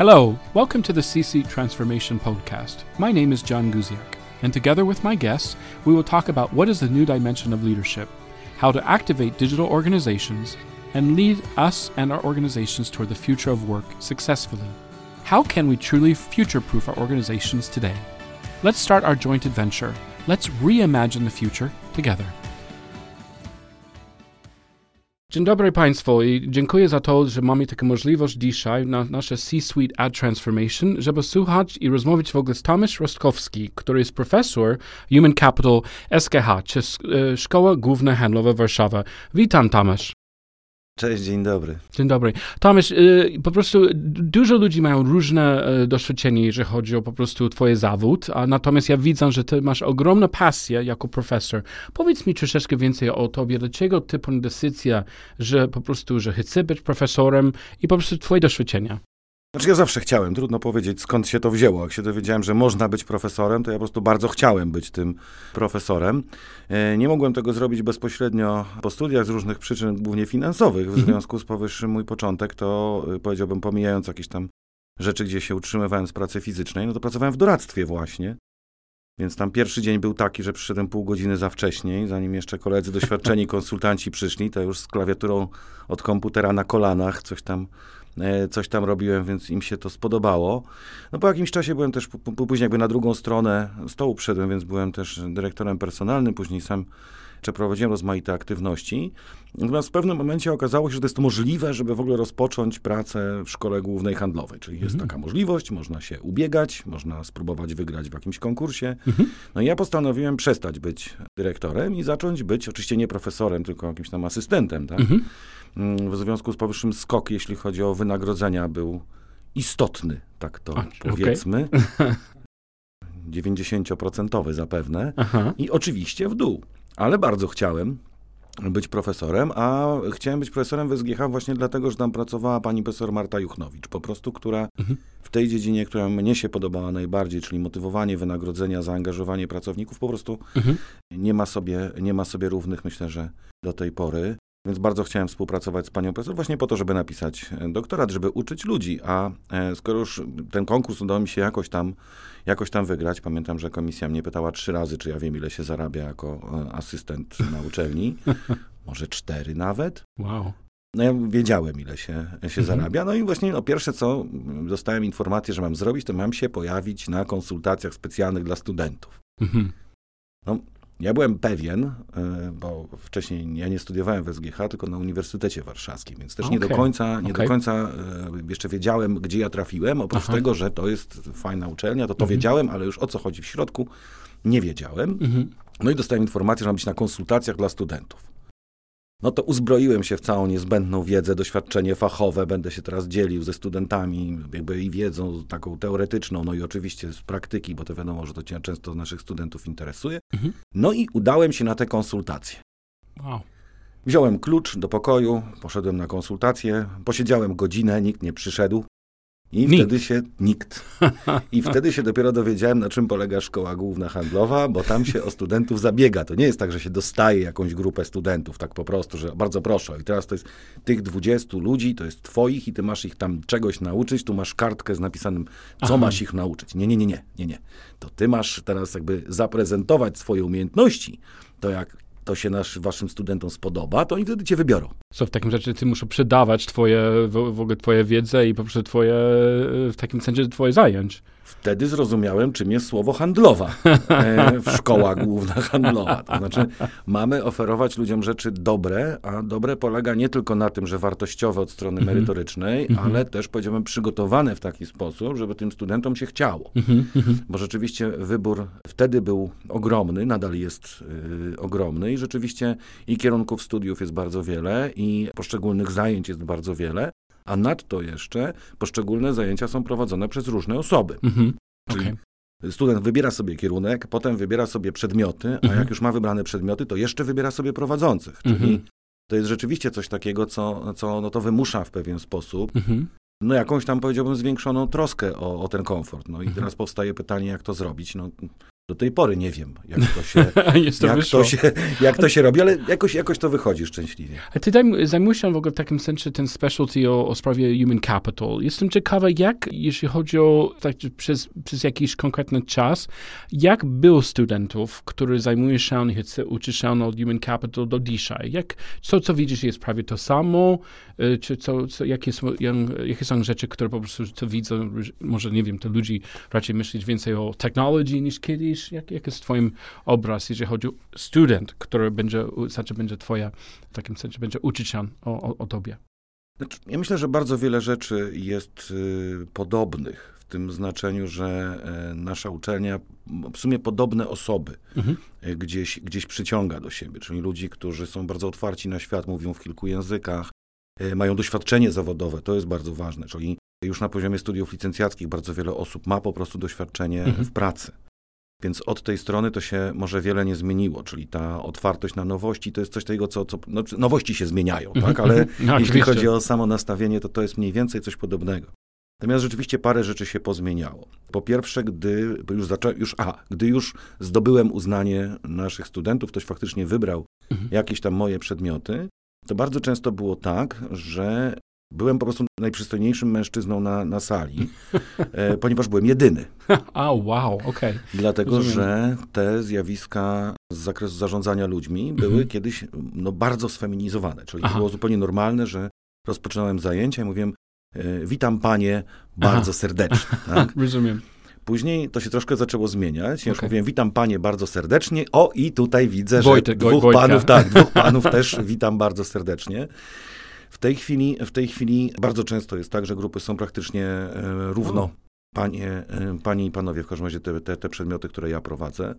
Hello, welcome to the CC Transformation Podcast. My name is John Guziak, and together with my guests, we will talk about what is the new dimension of leadership, how to activate digital organizations, and lead us and our organizations toward the future of work successfully. How can we truly future proof our organizations today? Let's start our joint adventure. Let's reimagine the future together. Dzień dobry Państwu i dziękuję za to, że mamy taką możliwość dzisiaj na nasze C-Suite Ad Transformation, żeby słuchać i rozmawiać w ogóle z Tomasz Rostkowski, który jest profesor Human Capital SKH, czy e, Szkoła Główna Handlowa Warszawa. Witam Tomasz. Cześć, dzień dobry. Dzień dobry. Tomasz, y, po prostu dużo ludzi mają różne y, doświadczenie, jeżeli chodzi o po prostu twoje zawód, a natomiast ja widzę, że ty masz ogromną pasję jako profesor. Powiedz mi troszeczkę więcej o tobie, dlaczego ty podjąłeś że po prostu, że chcesz być profesorem i po prostu twoje doświadczenia. Znaczy ja zawsze chciałem, trudno powiedzieć skąd się to wzięło. Jak się dowiedziałem, że można być profesorem, to ja po prostu bardzo chciałem być tym profesorem. E, nie mogłem tego zrobić bezpośrednio po studiach z różnych przyczyn, głównie finansowych. W mhm. związku z powyższym mój początek to, e, powiedziałbym, pomijając jakieś tam rzeczy, gdzie się utrzymywałem z pracy fizycznej, no to pracowałem w doradztwie właśnie. Więc tam pierwszy dzień był taki, że przyszedłem pół godziny za wcześniej, zanim jeszcze koledzy doświadczeni konsultanci przyszli, to już z klawiaturą od komputera na kolanach coś tam coś tam robiłem, więc im się to spodobało. No po jakimś czasie byłem też, później jakby na drugą stronę stołu przyszedłem, więc byłem też dyrektorem personalnym, później sam przeprowadziłem rozmaite aktywności. Natomiast w pewnym momencie okazało się, że to jest możliwe, żeby w ogóle rozpocząć pracę w szkole głównej handlowej. Czyli jest mhm. taka możliwość, można się ubiegać, można spróbować wygrać w jakimś konkursie. Mhm. No i ja postanowiłem przestać być dyrektorem i zacząć być, oczywiście nie profesorem, tylko jakimś tam asystentem, tak? Mhm. Mm, w związku z powyższym skok, jeśli chodzi o wynagrodzenia, był istotny, tak to A, powiedzmy. Okay. 90% zapewne. Aha. I oczywiście w dół. Ale bardzo chciałem być profesorem, a chciałem być profesorem w SGH właśnie dlatego, że tam pracowała pani profesor Marta Juchnowicz, po prostu, która mhm. w tej dziedzinie, która mnie się podobała najbardziej, czyli motywowanie, wynagrodzenia, zaangażowanie pracowników, po prostu mhm. nie, ma sobie, nie ma sobie równych, myślę, że do tej pory. Więc bardzo chciałem współpracować z panią profesor właśnie po to, żeby napisać e, doktorat, żeby uczyć ludzi. A e, skoro już ten konkurs udało mi się jakoś tam, jakoś tam wygrać, pamiętam, że komisja mnie pytała trzy razy, czy ja wiem, ile się zarabia jako e, asystent na uczelni. Może cztery nawet. Wow. No ja wiedziałem, ile się, się mhm. zarabia. No i właśnie no, pierwsze, co dostałem informację, że mam zrobić, to mam się pojawić na konsultacjach specjalnych dla studentów. Mhm. No, ja byłem pewien, e, bo wcześniej ja nie studiowałem w SGH, tylko na Uniwersytecie Warszawskim, więc też okay. nie do końca, nie okay. do końca e, jeszcze wiedziałem, gdzie ja trafiłem. Oprócz Aha. tego, że to jest fajna uczelnia, to to mhm. wiedziałem, ale już o co chodzi w środku, nie wiedziałem. Mhm. No i dostałem informację, że mam być na konsultacjach dla studentów no to uzbroiłem się w całą niezbędną wiedzę, doświadczenie fachowe, będę się teraz dzielił ze studentami, jakby i wiedzą taką teoretyczną, no i oczywiście z praktyki, bo to wiadomo, że to często naszych studentów interesuje. Mhm. No i udałem się na te konsultacje. Wow. Wziąłem klucz do pokoju, poszedłem na konsultację, posiedziałem godzinę, nikt nie przyszedł. I nikt. wtedy się nikt. I wtedy się dopiero dowiedziałem, na czym polega szkoła główna handlowa, bo tam się o studentów zabiega. To nie jest tak, że się dostaje jakąś grupę studentów, tak po prostu, że bardzo proszę. I teraz to jest tych 20 ludzi, to jest twoich i ty masz ich tam czegoś nauczyć. Tu masz kartkę z napisanym, co Aha. masz ich nauczyć. Nie, nie, nie, nie, nie, nie. To ty masz teraz jakby zaprezentować swoje umiejętności. To jak to się nasz, waszym studentom spodoba, to oni wtedy cię wybiorą. Co w takim razie ty muszą przydawać twoje, w, ogóle twoje wiedzę i po prostu twoje, w takim sensie twoje zajęć. Wtedy zrozumiałem, czym jest słowo handlowa e, w szkołach główna handlowa. To znaczy, mamy oferować ludziom rzeczy dobre, a dobre polega nie tylko na tym, że wartościowe od strony mhm. merytorycznej, -hmm. ale też, powiedziałbym, przygotowane w taki sposób, żeby tym studentom się chciało. Mm -hmm. Bo rzeczywiście wybór wtedy był ogromny, nadal jest y, ogromny i rzeczywiście i kierunków studiów jest bardzo wiele, i poszczególnych zajęć jest bardzo wiele a nadto jeszcze poszczególne zajęcia są prowadzone przez różne osoby. Mhm. Czyli okay. student wybiera sobie kierunek, potem wybiera sobie przedmioty, a mhm. jak już ma wybrane przedmioty, to jeszcze wybiera sobie prowadzących. Czyli mhm. to jest rzeczywiście coś takiego, co, co no to wymusza w pewien sposób mhm. no jakąś tam powiedziałbym zwiększoną troskę o, o ten komfort. No i mhm. teraz powstaje pytanie, jak to zrobić. No, do tej pory nie wiem, jak to się, jak to się, jak to się robi, ale jakoś, jakoś to wychodzi szczęśliwie. A ty zajmujesz się w ogóle w takim sensie ten specialty o, o sprawie human capital. Jestem ciekawa, jak, jeśli chodzi o tak, przez, przez jakiś konkretny czas, jak było studentów, którzy zajmują się i uczyć się o human capital do dzisiaj? Jak, co, co widzisz, jest prawie to samo? Y, czy co, co, jakie, są, jakie są rzeczy, które po prostu to widzą, może nie wiem, to ludzi raczej myśleć więcej o technologii niż kiedyś? Jak, jak jest twoim obraz, jeżeli chodzi o student, który będzie, znaczy będzie twoja, w takim sensie będzie uczyć się o, o, o tobie? Znaczy, ja myślę, że bardzo wiele rzeczy jest y, podobnych w tym znaczeniu, że y, nasza uczelnia w sumie podobne osoby mhm. y, gdzieś, gdzieś przyciąga do siebie, czyli ludzi, którzy są bardzo otwarci na świat, mówią w kilku językach, y, mają doświadczenie zawodowe, to jest bardzo ważne, czyli już na poziomie studiów licencjackich bardzo wiele osób ma po prostu doświadczenie mhm. w pracy. Więc od tej strony to się może wiele nie zmieniło, czyli ta otwartość na nowości to jest coś takiego, co, co no, nowości się zmieniają, tak? Ale no, jeśli chodzi o samo nastawienie, to to jest mniej więcej coś podobnego. Natomiast rzeczywiście parę rzeczy się pozmieniało. Po pierwsze, gdy już, zaczą, już, aha, gdy już zdobyłem uznanie naszych studentów, ktoś faktycznie wybrał mhm. jakieś tam moje przedmioty, to bardzo często było tak, że Byłem po prostu najprzystojniejszym mężczyzną na, na sali, e, ponieważ byłem jedyny. A, wow, okej. Okay. Dlatego, Rozumiem. że te zjawiska z zakresu zarządzania ludźmi były mhm. kiedyś no, bardzo sfeminizowane. Czyli Aha. było zupełnie normalne, że rozpoczynałem zajęcia i mówiłem, e, witam panie bardzo Aha. serdecznie. Tak? Rozumiem. Później to się troszkę zaczęło zmieniać. Ja okay. już mówiłem, witam panie bardzo serdecznie. O, i tutaj widzę, Wojtek, że dwóch panów, tak, dwóch panów też witam bardzo serdecznie. W tej chwili, w tej chwili bardzo często jest tak, że grupy są praktycznie e, równo. Panie, e, panie i panowie, w każdym razie te, te, te przedmioty, które ja prowadzę.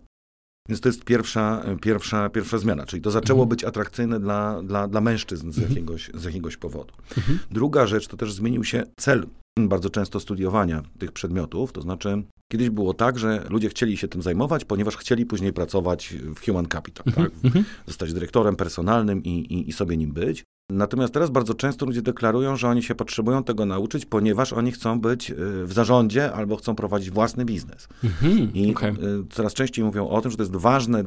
Więc to jest pierwsza, pierwsza, pierwsza zmiana, czyli to zaczęło mhm. być atrakcyjne dla, dla, dla mężczyzn z mhm. jakiegoś, z jakiegoś powodu. Mhm. Druga rzecz to też zmienił się cel bardzo często studiowania tych przedmiotów, to znaczy kiedyś było tak, że ludzie chcieli się tym zajmować, ponieważ chcieli później pracować w Human Capital, tak? zostać dyrektorem personalnym i, i, i sobie nim być. Natomiast teraz bardzo często ludzie deklarują, że oni się potrzebują tego nauczyć, ponieważ oni chcą być y, w zarządzie albo chcą prowadzić własny biznes. Mhm, I okay. coraz częściej mówią o tym, że to jest ważne,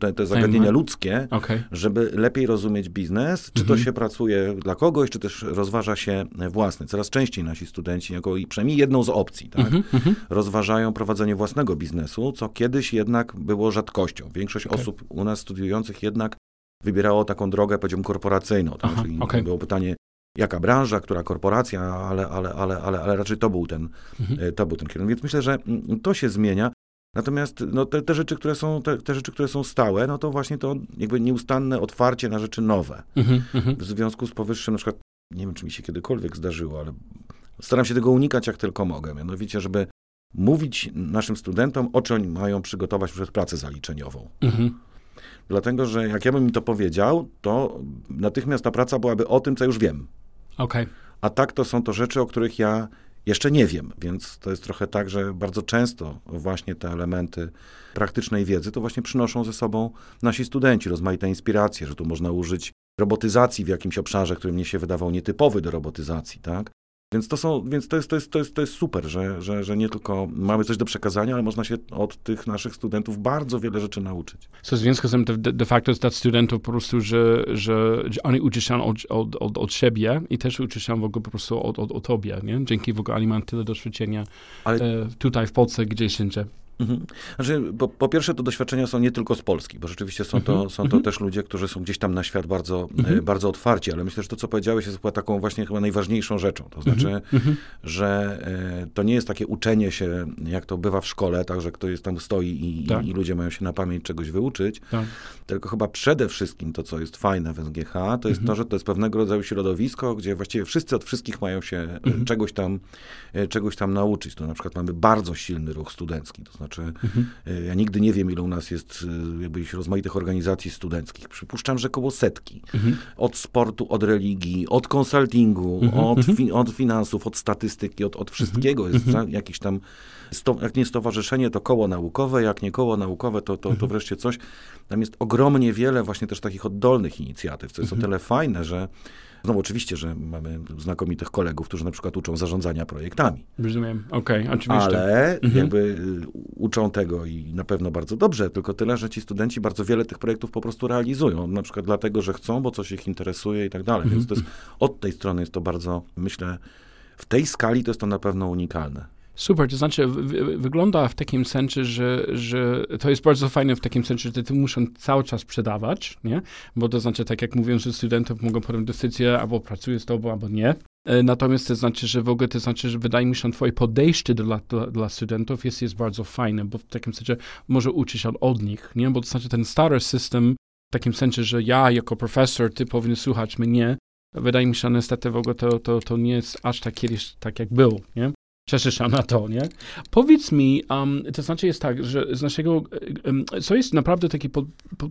te, te zagadnienia ludzkie, okay. żeby lepiej rozumieć biznes, czy mhm. to się pracuje dla kogoś, czy też rozważa się własny. Coraz częściej nasi studenci, jako i przynajmniej jedną z opcji, tak, mhm, mhm. rozważają prowadzenie własnego biznesu, co kiedyś jednak było rzadkością. Większość okay. osób u nas studiujących jednak wybierało taką drogę, powiedziałbym, korporacyjną. Tak? Aha, Czyli okay. było pytanie, jaka branża, która korporacja, ale, ale, ale, ale, ale raczej to był, ten, mhm. E, to był ten kierunek. Więc myślę, że mm, to się zmienia. Natomiast no, te, te, rzeczy, które są, te, te, rzeczy, które są stałe, no to właśnie to jakby nieustanne otwarcie na rzeczy nowe. Mhm, mhm. w związku z powyższym, na przykład, nie wiem, czy mi się kiedykolwiek zdarzyło, ale staram się tego unikać jak tylko mogę. Mianowicie, żeby mówić naszym studentom, o czym mają przygotować przed pracę zaliczeniową. Mhm. Dlatego, że jak ja bym mi to powiedział, to natychmiast ta praca byłaby o tym, co już wiem. Okay. A tak to są to rzeczy, o których ja jeszcze nie wiem, więc to jest trochę tak, że bardzo często właśnie te elementy praktycznej wiedzy to właśnie przynoszą ze sobą nasi studenci, rozmaite inspiracje, że tu można użyć robotyzacji w jakimś obszarze, który mnie się wydawał nietypowy do robotyzacji, tak? Więc to, są, więc to, jest, to, jest, to, jest, to jest super, że, że, że nie tylko mamy coś do przekazania, ale można się od tych naszych studentów bardzo wiele rzeczy nauczyć. Co w związku z tym de, de facto jest dla studentów po prostu, że, że, że oni uczą się od, od, od, od siebie i też uczą się w ogóle po prostu od, od, od tobie, nie? Dzięki w ogóle oni mają tyle doświadczenia ale... e, tutaj w Polsce, gdzieś indziej. Mhm. Znaczy, po, po, pierwsze, to doświadczenia są nie tylko z Polski, bo rzeczywiście są to, mhm. są to mhm. też ludzie, którzy są gdzieś tam na świat bardzo, mhm. E, bardzo otwarci, ale myślę, że to, co powiedziałeś, jest chyba taką właśnie chyba najważniejszą rzeczą. To znaczy, mhm. Mhm. że e, to nie jest takie uczenie się, jak to bywa w szkole, tak, że ktoś tam stoi i, tak. i, i ludzie mają się na pamięć czegoś wyuczyć, tak. tylko chyba przede wszystkim to, co jest fajne w SGH, to jest to, że to jest pewnego rodzaju środowisko, gdzie właściwie wszyscy od wszystkich mają się e, czegoś, tam, czegoś tam nauczyć. To na przykład mamy bardzo silny ruch studencki, to znaczy znaczy, mhm. ja nigdy nie wiem, ile u nas jest e, jakby rozmaitych organizacji studenckich. Przypuszczam, że koło setki. Mhm. Od sportu, od religii, od konsultingu, mhm. od, mhm. fi, od finansów, od statystyki, od, od wszystkiego jest mhm. jakiś tam, jak nie stowarzyszenie, to koło naukowe, jak nie koło naukowe, to, to, to wreszcie coś. Tam jest ogromnie wiele właśnie też takich oddolnych inicjatyw, co jest o tyle fajne, że No oczywiście, że mamy znakomitych kolegów, którzy na przykład uczą zarządzania projektami. Rozumiem, okej, okay, oczywiście. Ale mhm. jakby y, uczą tego i na pewno bardzo dobrze, tylko tyle, że ci studenci bardzo wiele tych projektów po prostu realizują. Na przykład dlatego, że chcą, bo coś ich interesuje i tak dalej. Mhm. Więc to jest, od tej strony jest to bardzo, myślę, w tej skali to jest to na pewno unikalne. Super, to znaczy wygląda w takim sensie, że, że to jest bardzo fajne w takim sensie, że ty muszą cały czas sprzedawać, nie? Bo to znaczy, tak jak mówią, że studentów mogą podjąć decyzję, albo pracuje z tobą, albo nie. E, natomiast to znaczy, że w ogóle to znaczy, że wydaje mi się, że twoje podejście dla, dla, dla, studentów jest, jest bardzo fajne, bo w takim sensie może uczyć się od nich, nie? Bo to znaczy ten stary system w takim sensie, że ja jako profesor, ty powinien słuchać mnie, wydaje mi się, że niestety w ogóle to, to, to nie jest aż tak kiedyś tak, jak był, nie? To, nie? Powiedz mi, um, to znaczy jest tak, że z naszego, um, co jest naprawdę takie pod,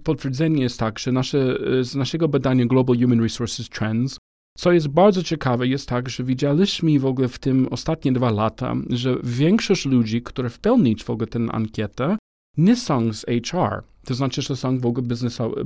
potwierdzenie jest tak, że nasze, z naszego badania Global Human Resources Trends, co jest bardzo ciekawe, jest tak, że widzieliśmy w ogóle w tym ostatnie dwa lata, że większość ludzi, które wypełnić w ogóle tę ankietę, nie są z HR. To znaczy, że są w ogóle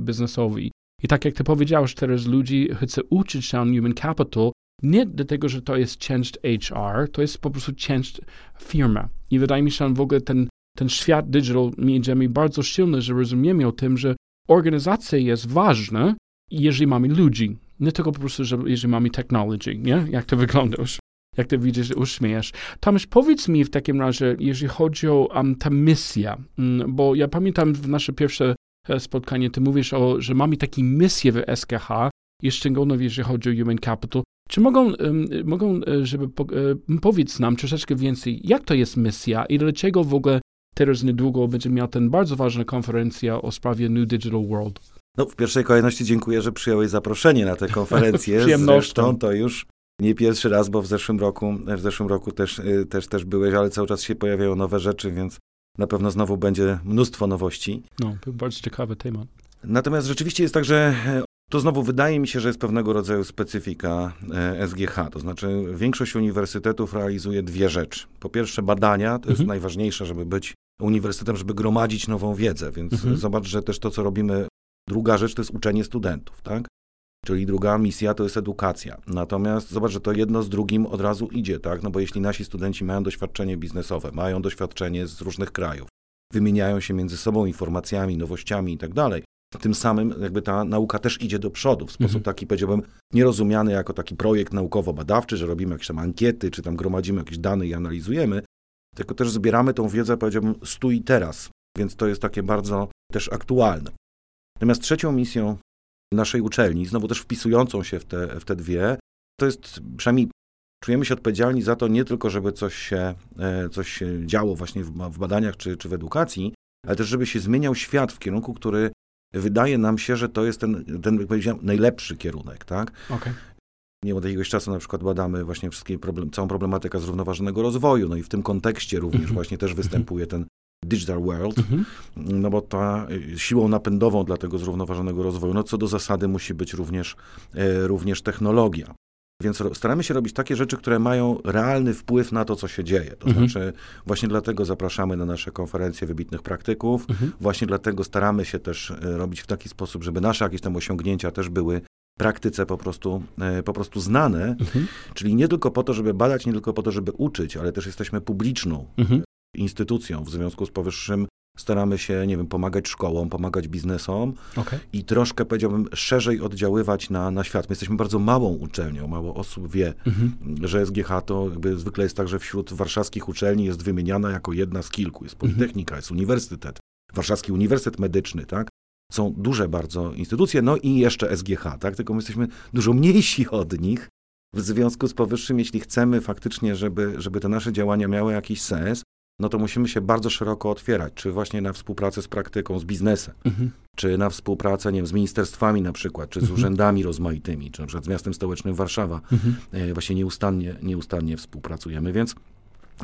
biznesowi. I tak jak ty powiedziałeś, teraz ludzi chce uczyć się human capital, nie dlatego, że to jest część HR, to jest po prostu część firma. I wydaje mi się, że w ogóle ten, ten świat digital idziemy bardzo silny, że rozumiemy o tym, że organizacja jest ważna, jeżeli mamy ludzi. Nie tylko po prostu, że jeżeli mamy technology, nie? Jak to wygląda? Jak to widzisz, uśmiejesz. Tomasz, powiedz mi w takim razie, jeżeli chodzi o um, tę misję, um, bo ja pamiętam w nasze pierwsze e, spotkanie, ty mówisz, o, że mamy taką misję w SKH, i szczególnie jeżeli chodzi o Human Capital, czy mogą, mogą e, żeby po, e, powiedz nam troszeczkę więcej, jak to jest misja i dlaczego w ogóle teraz niedługo będzie miała ten bardzo ważna konferencja o sprawie New Digital World? No, w pierwszej kolejności dziękuję, że przyjąłeś zaproszenie na tę konferencję. Zresztą to już nie pierwszy raz, bo w zeszłym roku, w zeszłym roku też, e, też, też byłeś, ale cały czas się pojawiają nowe rzeczy, więc na pewno znowu będzie mnóstwo nowości. No, bardzo ciekawy temat. Natomiast rzeczywiście jest tak, że to znowu wydaje mi się, że jest pewnego rodzaju specyfika e, SGH. To znaczy, większość uniwersytetów realizuje dwie rzeczy. Po pierwsze, badania, to jest mhm. najważniejsze, żeby być uniwersytetem, żeby gromadzić nową wiedzę. Więc mhm. zobacz, że też to, co robimy, druga rzecz to jest uczenie studentów, tak? Czyli druga misja to jest edukacja. Natomiast zobacz, że to jedno z drugim od razu idzie, tak? No bo jeśli nasi studenci mają doświadczenie biznesowe, mają doświadczenie z różnych krajów, wymieniają się między sobą informacjami, nowościami i tak tym samym jakby ta nauka też idzie do przodu w sposób mhm. taki, powiedziałbym, nierozumiany jako taki projekt naukowo-badawczy, że robimy jakieś tam ankiety, czy tam gromadzimy jakieś dane i analizujemy, tylko też zbieramy tą wiedzę, powiedziałbym, stu i teraz, więc to jest takie bardzo też aktualne. Natomiast trzecią misją naszej uczelni, znowu też wpisującą się w te, w te dwie, to jest przynajmniej czujemy się odpowiedzialni za to nie tylko, żeby coś się, e, coś się działo właśnie w, w badaniach czy, czy w edukacji, ale też żeby się zmieniał świat w kierunku, który wydaje nam się, że to jest ten, ten jak powiedziałem, najlepszy kierunek, tak? Okay. Nie od jakiegoś czasu na przykład badamy właśnie wszystkie problem, całą problematykę zrównoważonego rozwoju, no i w tym kontekście również mm -hmm. właśnie też występuje ten digital world, mm -hmm. no bo ta y, siłą napędową dla tego zrównoważonego rozwoju, no co do zasady musi być również, e, również technologia. Więc staramy się robić takie rzeczy, które mają realny wpływ na to, co się dzieje. To mhm. znaczy, właśnie dlatego zapraszamy na nasze konferencje wybitnych praktyków, mhm. właśnie dlatego staramy się też e, robić w taki sposób, żeby nasze jakieś tam osiągnięcia też były praktyce po prostu, e, po prostu znane, mhm. czyli nie tylko po to, żeby badać, nie tylko po to, żeby uczyć, ale też jesteśmy publiczną mhm. instytucją. W związku z powyższym staramy się, nie wiem, pomagać szkołom, pomagać biznesom okay. i troszkę, powiedziałbym, szerzej oddziaływać na, na świat. My jesteśmy bardzo małą uczelnią, mało osób wie, mhm. że SGH to jakby zwykle jest tak, że wśród warszawskich uczelni jest wymieniana jako jedna z kilku. Jest mhm. Politechnika, mhm. jest Uniwersytet, Warszawski Uniwersytet Medyczny, tak? Są duże bardzo instytucje, no i jeszcze SGH, tak? Tylko my jesteśmy dużo mniejsi od nich. W związku z powyższym, jeśli chcemy faktycznie, żeby, żeby te nasze działania miały jakiś sens, no to musimy się bardzo szeroko otwierać, czy właśnie na współpracę z praktyką, z biznesem, mhm. czy na współpracę, nie wiem, z ministerstwami na przykład, czy z mhm. urzędami rozmaitymi, czy na przykład z miastem stołecznym Warszawa. Mhm. E, właśnie nieustannie, nieustannie współpracujemy, więc,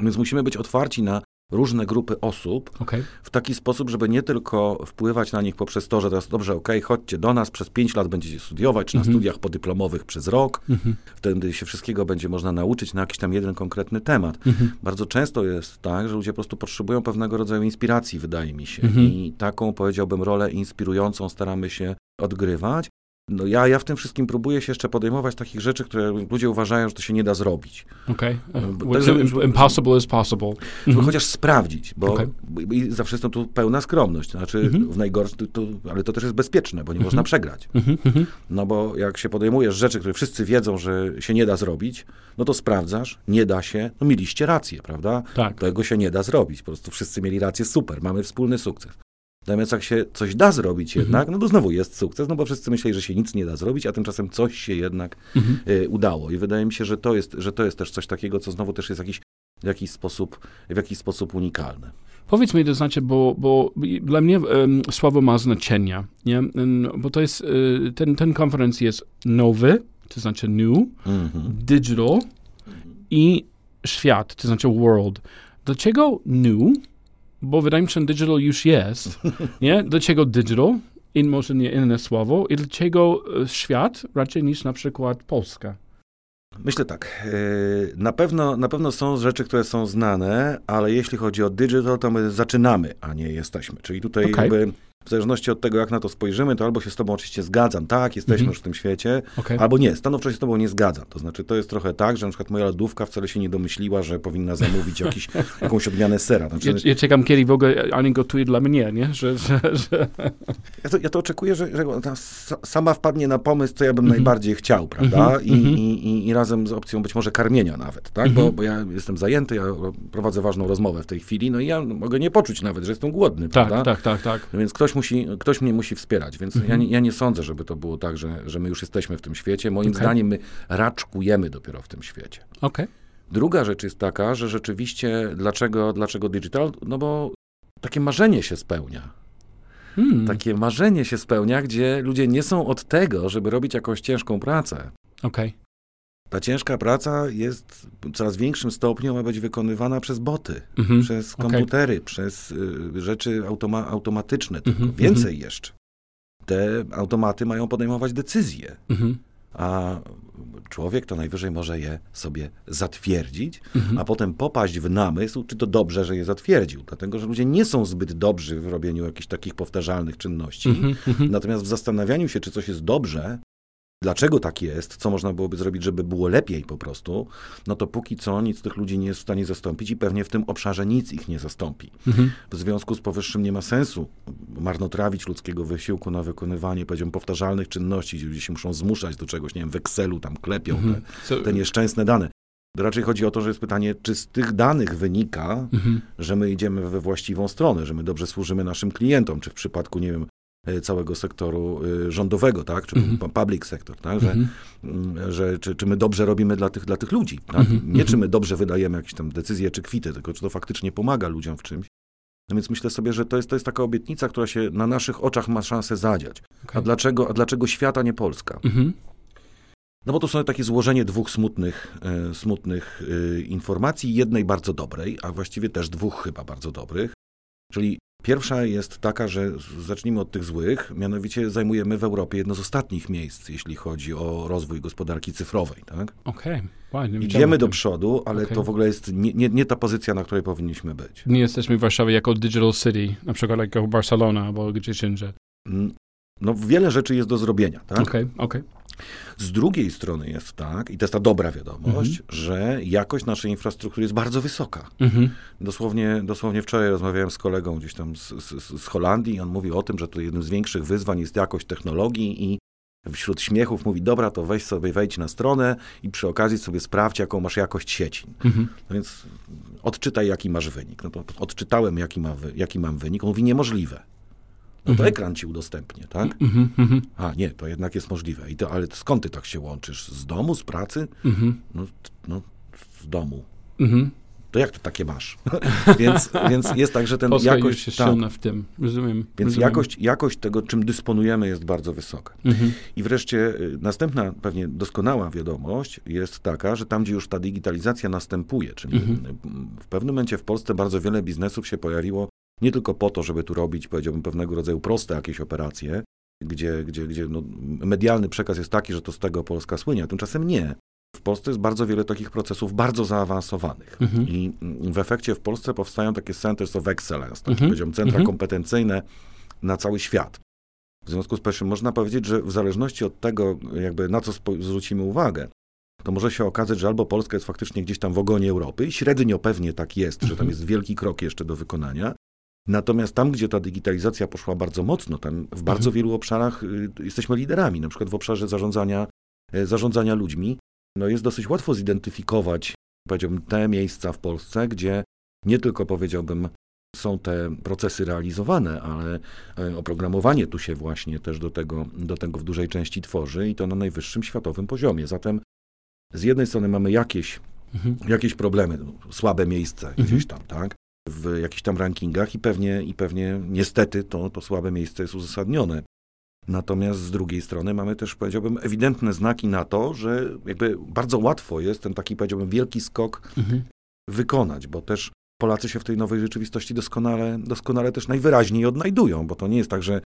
więc musimy być otwarci na różne grupy osób okay. w taki sposób, żeby nie tylko wpływać na nich poprzez to, że teraz dobrze, okay, chodźcie do nas, przez pięć lat będziecie studiować, czy na mhm. studiach podyplomowych przez rok, mhm. wtedy się wszystkiego będzie można nauczyć na jakiś tam jeden konkretny temat. Mhm. Bardzo często jest tak, że ludzie po prostu potrzebują pewnego rodzaju inspiracji, wydaje mi się. I taką, powiedziałbym, rolę inspirującą staramy się odgrywać. No ja, ja w tym wszystkim próbuję się jeszcze podejmować takich rzeczy, które ludzie uważają, że to się nie da zrobić. Okej. Okay. Impossible is possible. Mhm. Chociaż sprawdzić, bo okay. i zawsze jest tu pełna skromność. Znaczy mhm. w najgorszym, to, to, ale to też jest bezpieczne, bo nie mhm. można przegrać. Mhm, mhm. No bo jak się podejmujesz rzeczy, które wszyscy wiedzą, że się nie da zrobić, no to sprawdzasz, nie da się, no mieliście rację, prawda? Tak. Tego się nie da zrobić. Po prostu wszyscy mieli rację, super, mamy wspólny sukces. Natomiast jak się coś da zrobić mhm. jednak, no to znowu jest sukces, no bo wszyscy myśleli, że się nic nie da zrobić, a tymczasem coś się jednak mhm. y, udało. I wydaje mi się, że to, jest, że to jest też coś takiego, co znowu też jest jakiś, w, jakiś sposób, w jakiś sposób unikalne. Powiedz mi, to znaczy, bo, bo dla mnie um, słowo ma znaczenie, nie? bo to jest, y, ten, ten konferenc jest nowy, to znaczy new, mhm. digital i świat, to znaczy world. Dlaczego new? Bo że digital już jest, nie? Dlaczego digital, in może nie inne słowo, i dlaczego e, świat raczej niż na przykład Polska? Myślę tak. E, na pewno, na pewno są rzeczy, które są znane, ale jeśli chodzi o digital, to my zaczynamy, a nie jesteśmy. Czyli tutaj okay. jakby w zależności od tego, jak na to spojrzymy, to albo się z tobą oczywiście zgadzam, tak, jesteśmy mhm. już w tym świecie, okay. albo nie, stanowczo się z tobą nie zgadzam. To znaczy, to jest trochę tak, że na przykład moja lodówka wcale się nie domyśliła, że powinna zamówić jakiś, jakąś odmianę sera. Znaczy, ja, ja, czekam, kiedy w ogóle Ani gotuje dla mnie, nie? Że, że, że... Ja, to, ja to oczekuję, że, że sama wpadnie na pomysł, co ja bym mhm. najbardziej chciał, prawda? Mhm. I, i, i, razem z opcją być może karmienia nawet, tak? Bo, bo ja jestem zajęty, ja prowadzę ważną rozmowę w tej chwili, no i ja mogę nie poczuć nawet, że jestem głodny, tak, prawda? Tak, tak, tak. No więc ktoś musi, ktoś mnie musi wspierać, więc mhm. ja, nie, ja, nie, sądzę, żeby to było tak, że, że my już jesteśmy w tym świecie. Moim okay. zdaniem my raczkujemy dopiero w tym świecie. Okay. Druga rzecz jest taka, że rzeczywiście dlaczego, dlaczego digital? No bo takie marzenie się spełnia. Hmm. Takie marzenie się spełnia, gdzie ludzie nie są od tego, żeby robić jakąś ciężką pracę. Okay. Ta ciężka praca jest w coraz większym stopniu ma być wykonywana przez boty, mhm. przez komputery, okay. przez y, rzeczy automa automatyczne, tylko mhm. więcej mhm. jeszcze. Te automaty mają podejmować decyzje, mhm. a człowiek to najwyżej może je sobie zatwierdzić, mhm. a potem popaść w namysł, czy to dobrze, że je zatwierdził, dlatego że ludzie nie są zbyt dobrzy w robieniu jakichś takich powtarzalnych czynności. Mhm. Natomiast w zastanawianiu się, czy coś jest dobrze, dlaczego tak jest, co można byłoby zrobić, żeby było lepiej po prostu, no to póki co nic tych ludzi nie jest w stanie zastąpić i pewnie w tym obszarze nic ich nie zastąpi. Mhm. W związku z powyższym nie ma sensu marnotrawić ludzkiego wysiłku na wykonywanie, powiedziałbym, powtarzalnych czynności, gdzie ludzie się muszą zmuszać do czegoś, nie wiem, w Excelu tam klepią mhm. te, te nieszczęsne dane. Raczej chodzi o to, że jest pytanie, czy z tych danych wynika, mhm. że my idziemy we właściwą stronę, że my dobrze służymy naszym klientom, czy w przypadku, nie wiem, całego sektoru e, rządowego, tak, czy mm -hmm. public sector, tak, że, mm -hmm. że czy, czy my dobrze robimy dla tych, dla tych ludzi, tak? Mm -hmm. nie czy my dobrze wydajemy jakieś tam decyzje czy kwity, tylko czy to faktycznie pomaga ludziom w czymś. No więc myślę sobie, że to jest, to jest taka obietnica, która się na naszych oczach ma szansę zadziać. Okay. A, dlaczego, a dlaczego świata, nie Polska? Mhm. No bo to są takie złożenie dwóch smutnych, e, smutnych e, informacji, jednej bardzo dobrej, a właściwie też dwóch chyba bardzo dobrych. Czyli Pierwsza jest taka, że zacznijmy od tych złych, mianowicie zajmujemy w Europie jedno z ostatnich miejsc, jeśli chodzi o rozwój gospodarki cyfrowej. Tak? Okej, okay. Idziemy do przodu, ale okay. to w ogóle jest nie, nie, nie, ta pozycja, na której powinniśmy być. Nie jesteśmy w Warszawie jako digital city, na przykład jako Barcelona albo gdzieś indziej. Mm, no wiele rzeczy jest do zrobienia, tak? Okej, okay, okej. Okay. Z drugiej strony jest tak, i to jest ta dobra wiadomość, mhm. że jakość naszej infrastruktury jest bardzo wysoka. Mhm. Dosłownie, dosłownie wczoraj rozmawiałem z kolegą gdzieś tam z, z, z Holandii i on mówi o tym, że to jednym z większych wyzwań jest jakość technologii i wśród śmiechów mówi, dobra, to weź sobie, wejdź na stronę i przy okazji sobie sprawdź, jaką masz jakość sieci. Mhm. No więc odczytaj, jaki masz wynik. No to odczytałem, jaki, ma, jaki mam wynik. On mówi, niemożliwe no to mhm. ekran ci udostępnię, tak? Mhm, mhm. A nie, to jednak jest możliwe. I to, ale skąd ty tak się łączysz? Z domu, z pracy? No, no, z domu. To jak to takie masz? więc, więc jest tak, że ten Polska jakość... Jest tak, w tym, rozumiem. Więc rozumiem. Jakość, jakość tego, czym dysponujemy jest bardzo wysoka. I wreszcie y, następna, pewnie doskonała wiadomość jest taka, że tam, gdzie już ta digitalizacja następuje, czyli w pewnym momencie w Polsce bardzo wiele biznesów się pojawiło nie tylko po to, żeby tu robić, powiedziałbym, pewnego rodzaju proste jakieś operacje, gdzie, gdzie, gdzie no, medialny przekaz jest taki, że to z tego Polska słynie, a tymczasem nie. W Polsce jest bardzo wiele takich procesów bardzo zaawansowanych mhm. i w efekcie w Polsce powstają takie centers of excellence, takie mhm. powiedziałbym centra mhm. kompetencyjne na cały świat. W związku z powyższym można powiedzieć, że w zależności od tego, jakby na co zwrócimy uwagę, to może się okazać, że albo Polska jest faktycznie gdzieś tam w ogonie Europy i średnio pewnie tak jest, że tam mhm. jest wielki krok jeszcze do wykonania. Natomiast tam, gdzie ta digitalizacja poszła bardzo mocno, tam w bardzo mhm. wielu obszarach y, jesteśmy liderami, na przykład w obszarze zarządzania, y, zarządzania ludźmi. No jest dosyć łatwo zidentyfikować, powiedziałbym, te miejsca w Polsce, gdzie nie tylko powiedziałbym są te procesy realizowane, ale e, oprogramowanie tu się właśnie też do tego, do tego w dużej części tworzy i to na najwyższym światowym poziomie. Zatem z jednej strony mamy jakieś, mhm. jakieś problemy, słabe miejsca mhm. gdzieś tam, tak? W jakichś tam rankingach i pewnie, i pewnie niestety to, to słabe miejsce jest uzasadnione. Natomiast z drugiej strony mamy też, powiedziałbym, ewidentne znaki na to, że jakby bardzo łatwo jest ten taki, powiedziałbym, wielki skok mhm. wykonać, bo też Polacy się w tej nowej rzeczywistości doskonale, doskonale też najwyraźniej odnajdują, bo to nie jest tak, że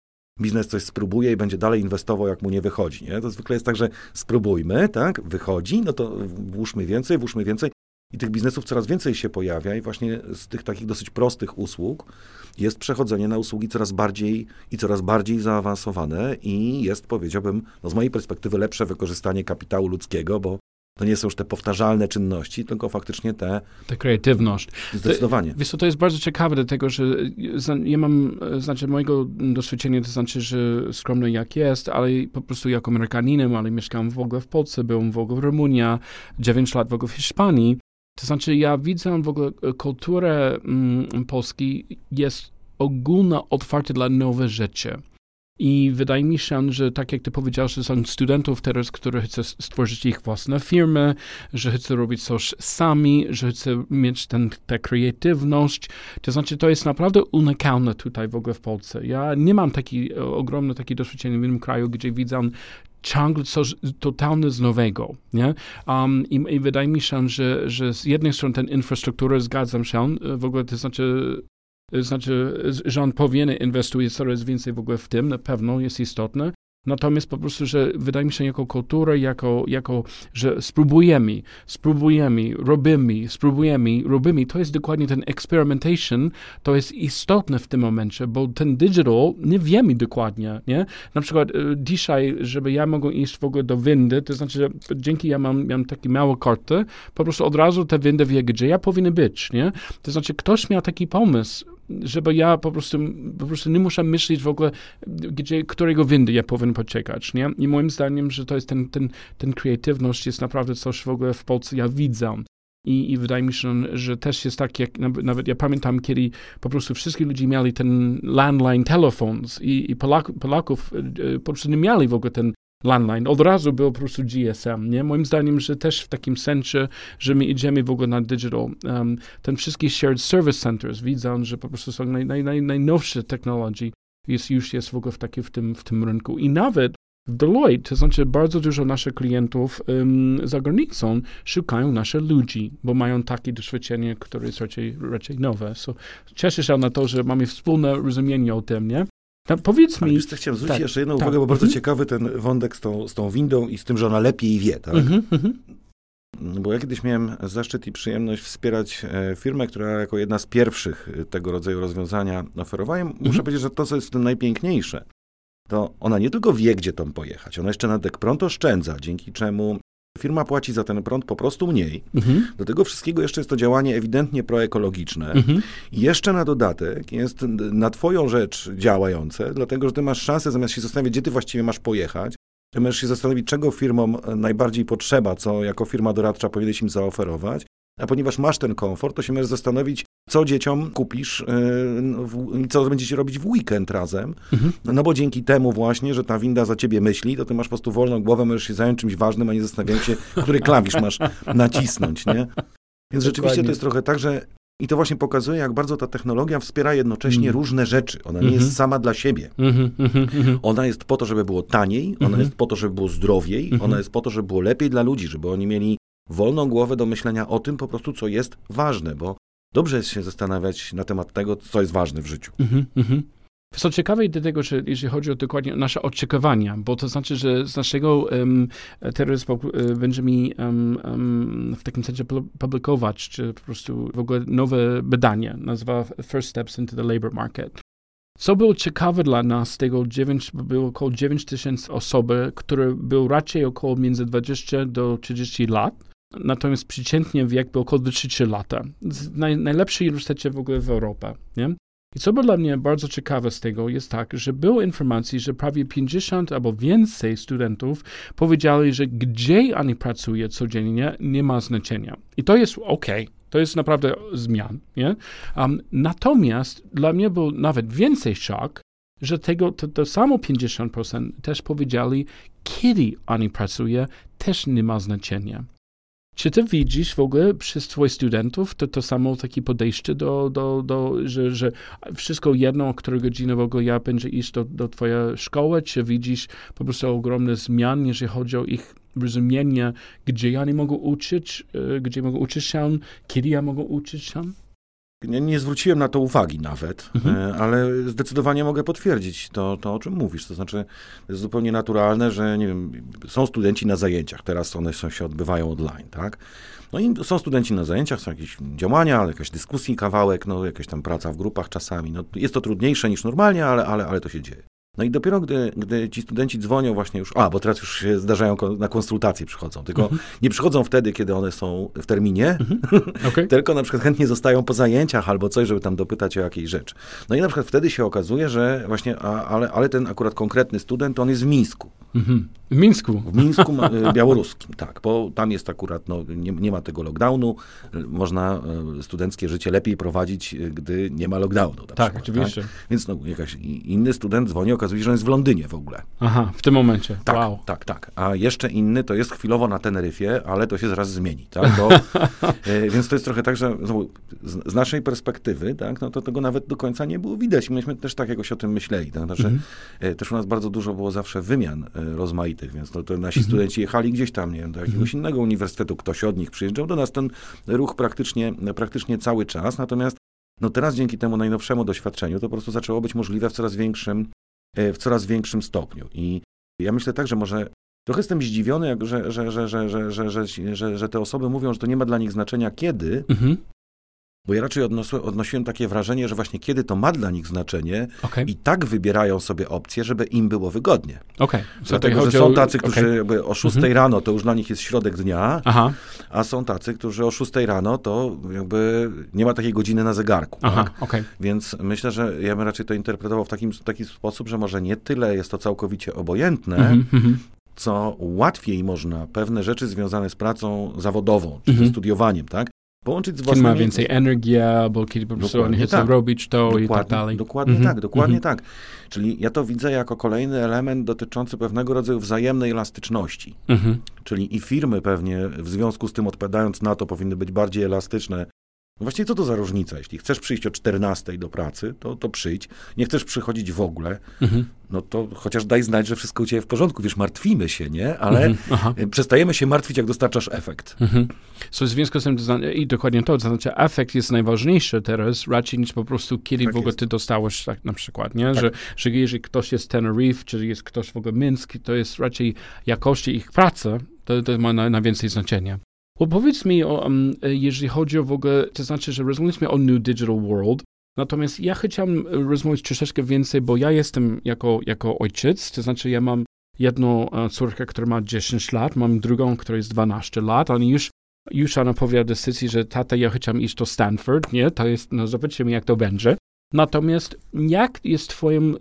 biznes coś spróbuje i będzie dalej inwestował, jak mu nie wychodzi. Nie? To zwykle jest tak, że spróbujmy, tak, wychodzi, no to włóżmy więcej, włóżmy więcej. I tych biznesów coraz więcej się pojawia, i właśnie z tych takich dosyć prostych usług jest przechodzenie na usługi coraz bardziej i coraz bardziej zaawansowane, i jest, powiedziałbym, no z mojej perspektywy, lepsze wykorzystanie kapitału ludzkiego, bo to nie są już te powtarzalne czynności, tylko faktycznie te... Ta kreatywność. Zdecydowanie. To, wiesz to jest bardzo ciekawe, dlatego że ja mam, znaczy mojego doświadczenia, to znaczy, że skromny jak jest, ale po prostu jako Amerykaninem, ale mieszkam w ogóle w Polsce, byłem w ogóle w Rumunii, 9 lat w ogóle w Hiszpanii. To znaczy, ja widzę w ogóle e, kulturę mm, Polski jest ogólna, otwarta dla nowe rzeczy. I wydaje mi się, że tak jak ty powiedziałeś, że są studentów teraz, którzy chcą stworzyć ich własne firmy, że chcą robić coś sami, że chcą mieć ten, tę kreatywność. To znaczy, to jest naprawdę unikalne tutaj w ogóle w Polsce. Ja nie mam taki ogromny taki doświadczenie w innym kraju, gdzie widzę ciągle coś totalnie z nowego, nie? Um, i, i, wydaje mi się, że, że z jednej strony ten infrastruktura, zgadzam się, w ogóle to znaczy znaczy, rząd powinien inwestować coraz więcej w ogóle w tym, na pewno jest istotne, Natomiast po prostu, że wydaje mi się, jako kultura, jako, jako że spróbujemy, spróbujemy, robimy, spróbujemy, robimy, to jest dokładnie ten experimentation, to jest istotne w tym momencie, bo ten digital nie wiemy dokładnie, nie? Na przykład e, dzisiaj, żeby ja mogę iść w ogóle do windy, to znaczy, że dzięki ja mam, mam takie małe karty, po prostu od razu ta winda wie, gdzie ja powinien być, nie? To znaczy, ktoś miał taki pomysł, żeby ja po prostu, po prostu nie muszę myśleć w ogóle, gdzie, którego windy ja powinien poczekać, nie? I moim zdaniem, że to jest ten, ten, ten kreatywność jest naprawdę coś w ogóle w Polsce ja widzę. I, I wydaje mi się, że też jest tak, jak nawet ja pamiętam, kiedy po prostu wszyscy ludzie mieli ten landline telefon i, i Polak, Polaków e, po prostu nie mieli w ogóle ten landline. Od razu był po prostu GSM, nie? Moim zdaniem, że też w takim sensie, że my idziemy w ogóle na digital. Um, ten wszystkie shared service centers widzą, że po prostu są naj, naj, naj, najnowsze technologie jest, już jest w ogóle w, taki, w, tym, w tym rynku. I nawet w Deloitte, to znaczy bardzo dużo naszych klientów um, za granicą szukają naszych ludzi, bo mają takie doświadczenie, które jest raczej, raczej nowe. So, cieszę się na to, że mamy wspólne rozumienie o tym, nie? No, powiedz mi. Wiesz, chciałem zwrócić tak, jeszcze jedną tak. uwagę, bo bardzo mhm. ciekawy ten wątek z tą, z tą windą i z tym, że ona lepiej wie, tak? Mhm, mhm. Bo ja kiedyś miałem zaszczyt i przyjemność wspierać e, firmę, która jako jedna z pierwszych e, tego rodzaju rozwiązania oferowała. Muszę mhm. powiedzieć, że to, co jest w tym najpiękniejsze, to ona nie tylko wie, gdzie tam pojechać, ona jeszcze na dek prąd oszczędza, dzięki czemu Firma płaci za ten prąd po prostu mniej. Mhm. Do tego wszystkiego jeszcze jest to działanie ewidentnie proekologiczne. Mhm. I jeszcze na dodatek jest na twoją rzecz działające, dlatego że ty masz szansę, zamiast się zastanawiać, gdzie ty właściwie masz pojechać, ty możesz się zastanowić, czego firmom najbardziej potrzeba, co jako firma doradcza powinieneś im zaoferować. A ponieważ masz ten komfort, to się możesz zastanowić, co dzieciom kupisz yy, i co będziecie robić w weekend razem. Mhm. No bo dzięki temu właśnie, że ta winda za ciebie myśli, to ty masz po prostu wolną głowę, możesz się zająć czymś ważnym, a nie zastanawiać się, który klawisz masz nacisnąć, nie? Więc rzeczywiście to jest trochę tak, że i to właśnie pokazuje, jak bardzo ta technologia wspiera jednocześnie mm. różne rzeczy. Ona nie mm -hmm. jest sama dla siebie. Mm -hmm. Ona jest po to, żeby było taniej, ona -hmm. jest po to, żeby było zdrowiej, mhm. ona jest po to, żeby było lepiej dla ludzi, żeby oni mieli wolną głowę do myślenia o tym po prostu, co jest ważne, bo dobrze jest się zastanawiać na temat tego, co jest ważne w życiu. Mhm, mhm. Co ciekawe do tego, że jeżeli chodzi o dokładnie nasze oczekiwania, bo to znaczy, że z naszego um, teraz będziemy um, um, w takim sensie publikować, czy po prostu w ogóle nowe badanie, nazywa First Steps into the Labor Market. Co było ciekawe dla nas, tego 9, było około 9 tysięcy osób, które był raczej około między 20 do 30 lat, natomiast przeciętnie wiek był około 30 lata. Naj, najlepszy uniwersytecie w ogóle w Europie, nie? I co było dla mnie bardzo ciekawe z tego jest tak, że było informacji, że prawie 50 albo więcej studentów powiedzieli, że gdzie oni pracują codziennie nie ma znaczenia. I to jest ok, to jest naprawdę zmian, nie? Um, natomiast dla mnie był nawet więcej szok, że tego, to, to samo 50% też powiedzieli, kiedy oni pracują, też nie ma znaczenia. Czy ty widzisz w ogóle przez twoich studentów to, to samo takie podejście do, do, do że, że wszystko jedno, o której godzinie w ogóle ja będzie iść do, do twojej szkoły, czy widzisz po prostu ogromne zmiany, jeżeli chodzi o ich rozumienie, gdzie ja nie mogę uczyć, e, gdzie mogę uczyć się, kiedy ja mogę uczyć się? Nie, nie zwróciłem na to uwagi nawet, mhm. E, ale zdecydowanie mogę potwierdzić to, to, o czym mówisz. To znaczy, jest zupełnie naturalne, że nie wiem, są studenci na zajęciach, teraz one są, się odbywają online, tak? No i są studenci na zajęciach, są jakieś działania, jakaś dyskusji, kawałek, no jakaś tam praca w grupach czasami. No, jest to trudniejsze niż normalnie, ale, ale, ale to się dzieje. No i dopiero gdy, gdy ci studenci dzwonią właśnie już, a bo teraz już się zdarzają na konsultacje przychodzą, tylko mhm. nie przychodzą wtedy, kiedy one są w terminie, mhm. okay. tylko na przykład chętnie zostają po zajęciach albo coś, żeby tam dopytać o jakiejś rzecz. No i na przykład wtedy się okazuje, że właśnie, a, ale, ale ten akurat konkretny student, on jest w Mińsku. Mhm. W Mińsku? W Mińsku y, białoruskim, tak, bo tam jest akurat, no, nie, nie ma tego lockdownu, można y, studenckie życie lepiej prowadzić, y, gdy nie ma lockdownu. Tak, przykład, oczywiście. Tak? Więc no, jakaś inny student dzwoni, okazuje się, że on jest w Londynie w ogóle. Aha, w tym momencie, tak, wow. Tak, tak, a jeszcze inny to jest chwilowo na Teneryfie, ale to się zaraz zmieni, tak, bo, więc to jest trochę tak, że no, z, z, naszej perspektywy, tak, no to tego nawet do końca nie było widać. Myśmy też tak jakoś o tym myśleli, tak, że mhm. też u nas bardzo dużo było zawsze wymian rozmaitych, więc to, to nasi mhm. studenci jechali gdzieś tam, nie wiem, do jakiegoś mhm. innego uniwersytetu, ktoś od nich przyjeżdżał do nas, ten ruch praktycznie, praktycznie cały czas, natomiast no teraz dzięki temu najnowszemu doświadczeniu to po prostu zaczęło być możliwe w coraz większym, e, w coraz większym stopniu i ja myślę tak, że może Trochę jestem zdziwiony, że, że, że, że, że, że, że, że, że te osoby mówią, że to nie ma dla nich znaczenia kiedy, mhm. Bo ja raczej odnosiłem takie wrażenie, że właśnie kiedy to ma dla nich znaczenie okay. i tak wybierają sobie opcje, żeby im było wygodnie. Okay. Dlatego, że są tacy, którzy okay. o 6 mhm. rano to już dla nich jest środek dnia, Aha. a są tacy, którzy o 6 rano to jakby nie ma takiej godziny na zegarku. Aha, tak? okay. Więc myślę, że ja bym raczej to interpretował w takim, taki sposób, że może nie tyle jest to całkowicie obojętne, mhm, mhm co łatwiej można pewne rzeczy związane z pracą zawodową, czy mhm. studiowaniem, tak? Połączyć z własnymi... Kiedy ma więcej energii, albo kiedy po prostu oni chcą tak. robić to dokładnie, i tak dalej. Dokładnie mhm. tak, dokładnie mhm. tak. Czyli ja to widzę jako kolejny element dotyczący pewnego rodzaju wzajemnej elastyczności. Mhm. Czyli i firmy pewnie w związku z tym odpowiadając na to powinny być bardziej elastyczne Właściwie co to za różnica? Jeśli chcesz przyjść o 14 do pracy, to, to przyjdź. Nie chcesz przychodzić w ogóle, mhm. no to chociaż daj znać, że wszystko u ciebie w porządku. Wiesz, martwimy się, nie? Ale mhm. przestajemy się martwić, jak dostarczasz efekt. Mhm. So w związku z tym, i dokładnie to, to znaczy efekt jest najważniejszy teraz, raczej niż po prostu kiedy tak w ogóle jest. ty dostałeś, tak na przykład, nie? Tak. Że, że jeżeli ktoś jest Tenerife, czy jest ktoś w ogóle Minsk, to jest raczej jakości ich pracy, to, to ma na, na znaczenia. Bo powiedz mi, o, um, jeżeli chodzi o w ogóle, to znaczy, że rozmawialiśmy o New Digital World, natomiast ja chciałem rozmawiać troszeczkę więcej, bo ja jestem jako, jako ojciec, to znaczy ja mam jedną e, córkę, która ma 10 lat, mam drugą, która jest 12 lat, oni już już ona powiedziała decyzji, że tata, ja chciałem iść do Stanford, nie? To jest, no zobaczymy, jak to będzie. Natomiast jak jest twoim,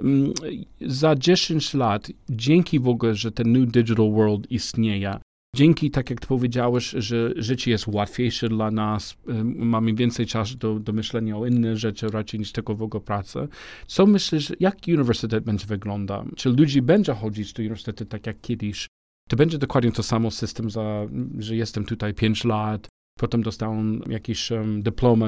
za 10 lat, dzięki w ogóle, że ten New Digital World istnieje, Dzięki, tak jak powiedziałeś, że życie jest łatwiejsze dla nas, mamy więcej czasu do, do myślenia o innych rzeczach raczej niż tylko w pracy. Co myślisz, jak uniwersytet będzie wyglądać? Czy ludzie będą chodzić do uniwersytetu tak jak kiedyś? To będzie dokładnie to samo system, za, że jestem tutaj 5 lat, potem dostałem jakiś um,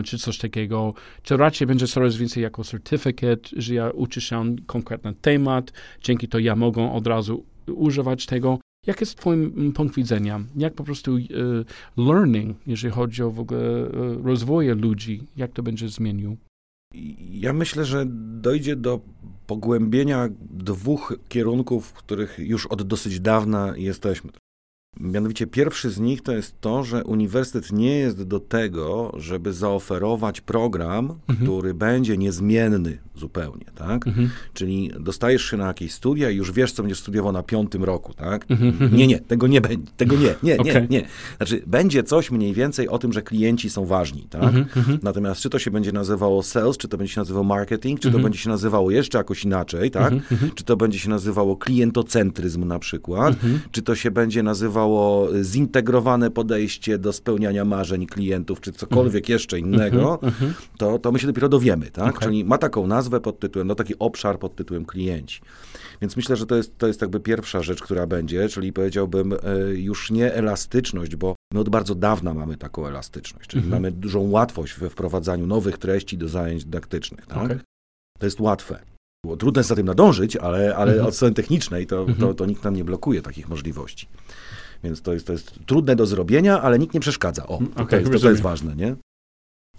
czy coś takiego, czy raczej będzie coraz więcej jako certyfikat, że ja uczę się konkretny temat, dzięki to ja mogę od razu używać tego. Jak jest twoim mm, punkt widzenia? Jak po prostu y, learning, jeżeli chodzi o w ogóle y, rozwój ludzi, jak to będzie zmienił? Ja myślę, że dojdzie do pogłębienia dwóch kierunków, w których już od dosyć dawna jesteśmy. Mianowicie pierwszy z nich to jest to, że uniwersytet nie jest do tego, żeby zaoferować program, mhm. który będzie niezmienny zupełnie, tak? Mhm. Czyli dostajesz się na jakieś studia i już wiesz, co będziesz studiował na piątym roku, tak? Mhm. mhm. Nie, nie, tego nie będzie, tego nie, nie, okay. nie, nie. Znaczy, będzie coś mniej więcej o tym, że klienci są ważni, tak? Mhm. mhm. Natomiast czy to się będzie nazywało sales, czy to będzie się nazywało marketing, czy to mhm. będzie się nazywało jeszcze jakoś inaczej, tak? Czy to będzie się nazywało klientocentryzm na przykład, czy to się będzie nazywało zintegrowane podejście do spełniania marzeń klientów, czy cokolwiek jeszcze innego, to, to my się dopiero dowiemy, tak? Okay. Czyli ma taką nazwę, pod tytułem, no taki obszar pod tytułem klienci. Więc myślę, że to jest, to jest jakby pierwsza rzecz, która będzie, czyli powiedziałbym e, już nie elastyczność, bo my od bardzo dawna mamy taką elastyczność, czyli mhm. mamy dużą łatwość we wprowadzaniu nowych treści do zajęć dydaktycznych. Tak? Okay. To jest łatwe. Było trudno za tym nadążyć, ale, ale mhm. od strony technicznej to, mhm. to, to nikt nam nie blokuje takich możliwości. Więc to jest, to jest trudne do zrobienia, ale nikt nie przeszkadza. O, okay, mm, to, jest, to, to jest ważne, nie?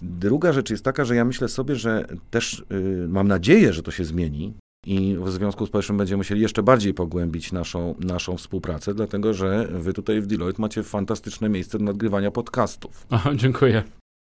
Druga rzecz jest taka, że ja myślę sobie, że też y, mam nadzieję, że to się zmieni. I w związku z powyższym będziemy musieli jeszcze bardziej pogłębić naszą, naszą współpracę, dlatego że wy tutaj w Deloitte macie fantastyczne miejsce do nagrywania podcastów. Aha, dziękuję.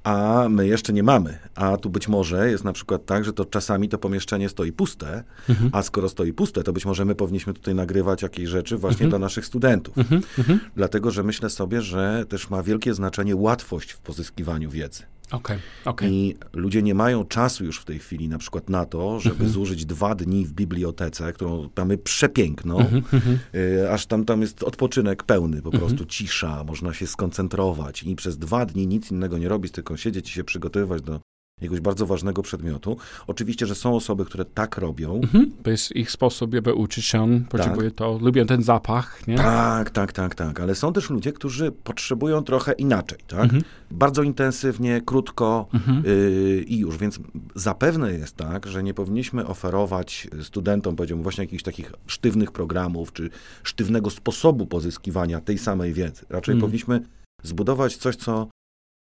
A my jeszcze nie mamy. A tu być może jest na przykład tak, że to czasami to pomieszczenie stoi puste, mhm. a skoro stoi puste, to być może my powinniśmy tutaj nagrywać jakieś rzeczy właśnie mhm. dla naszych studentów. Mhm. mhm. Dlatego, że myślę sobie, że też ma wielkie znaczenie łatwość w pozyskiwaniu wiedzy. Okay, okay. I ludzie nie mają czasu już w tej chwili na przykład na to, żeby mm -hmm. zużyć dwa dni w bibliotece, którą mamy przepiękną, mm -hmm. y, aż tam, tam jest odpoczynek pełny, po mm -hmm. prostu cisza, można się skoncentrować i przez dwa dni nic innego nie robić, tylko siedzieć i się przygotowywać do jakiegoś bardzo ważnego przedmiotu. Oczywiście, że są osoby, które tak robią. Mhm. To jest ich sposób, żeby uczyć się, potrzebują tak. to, lubią ten zapach, nie? Tak, tak, tak, tak, ale są też ludzie, którzy potrzebują trochę inaczej, tak? Mhm. Bardzo intensywnie, krótko mhm. yy, i już, więc zapewne jest tak, że nie powinniśmy oferować studentom, powiedziałbym, właśnie jakichś takich sztywnych programów, czy sztywnego sposobu pozyskiwania tej samej wiedzy. Raczej mhm. powinniśmy zbudować coś, co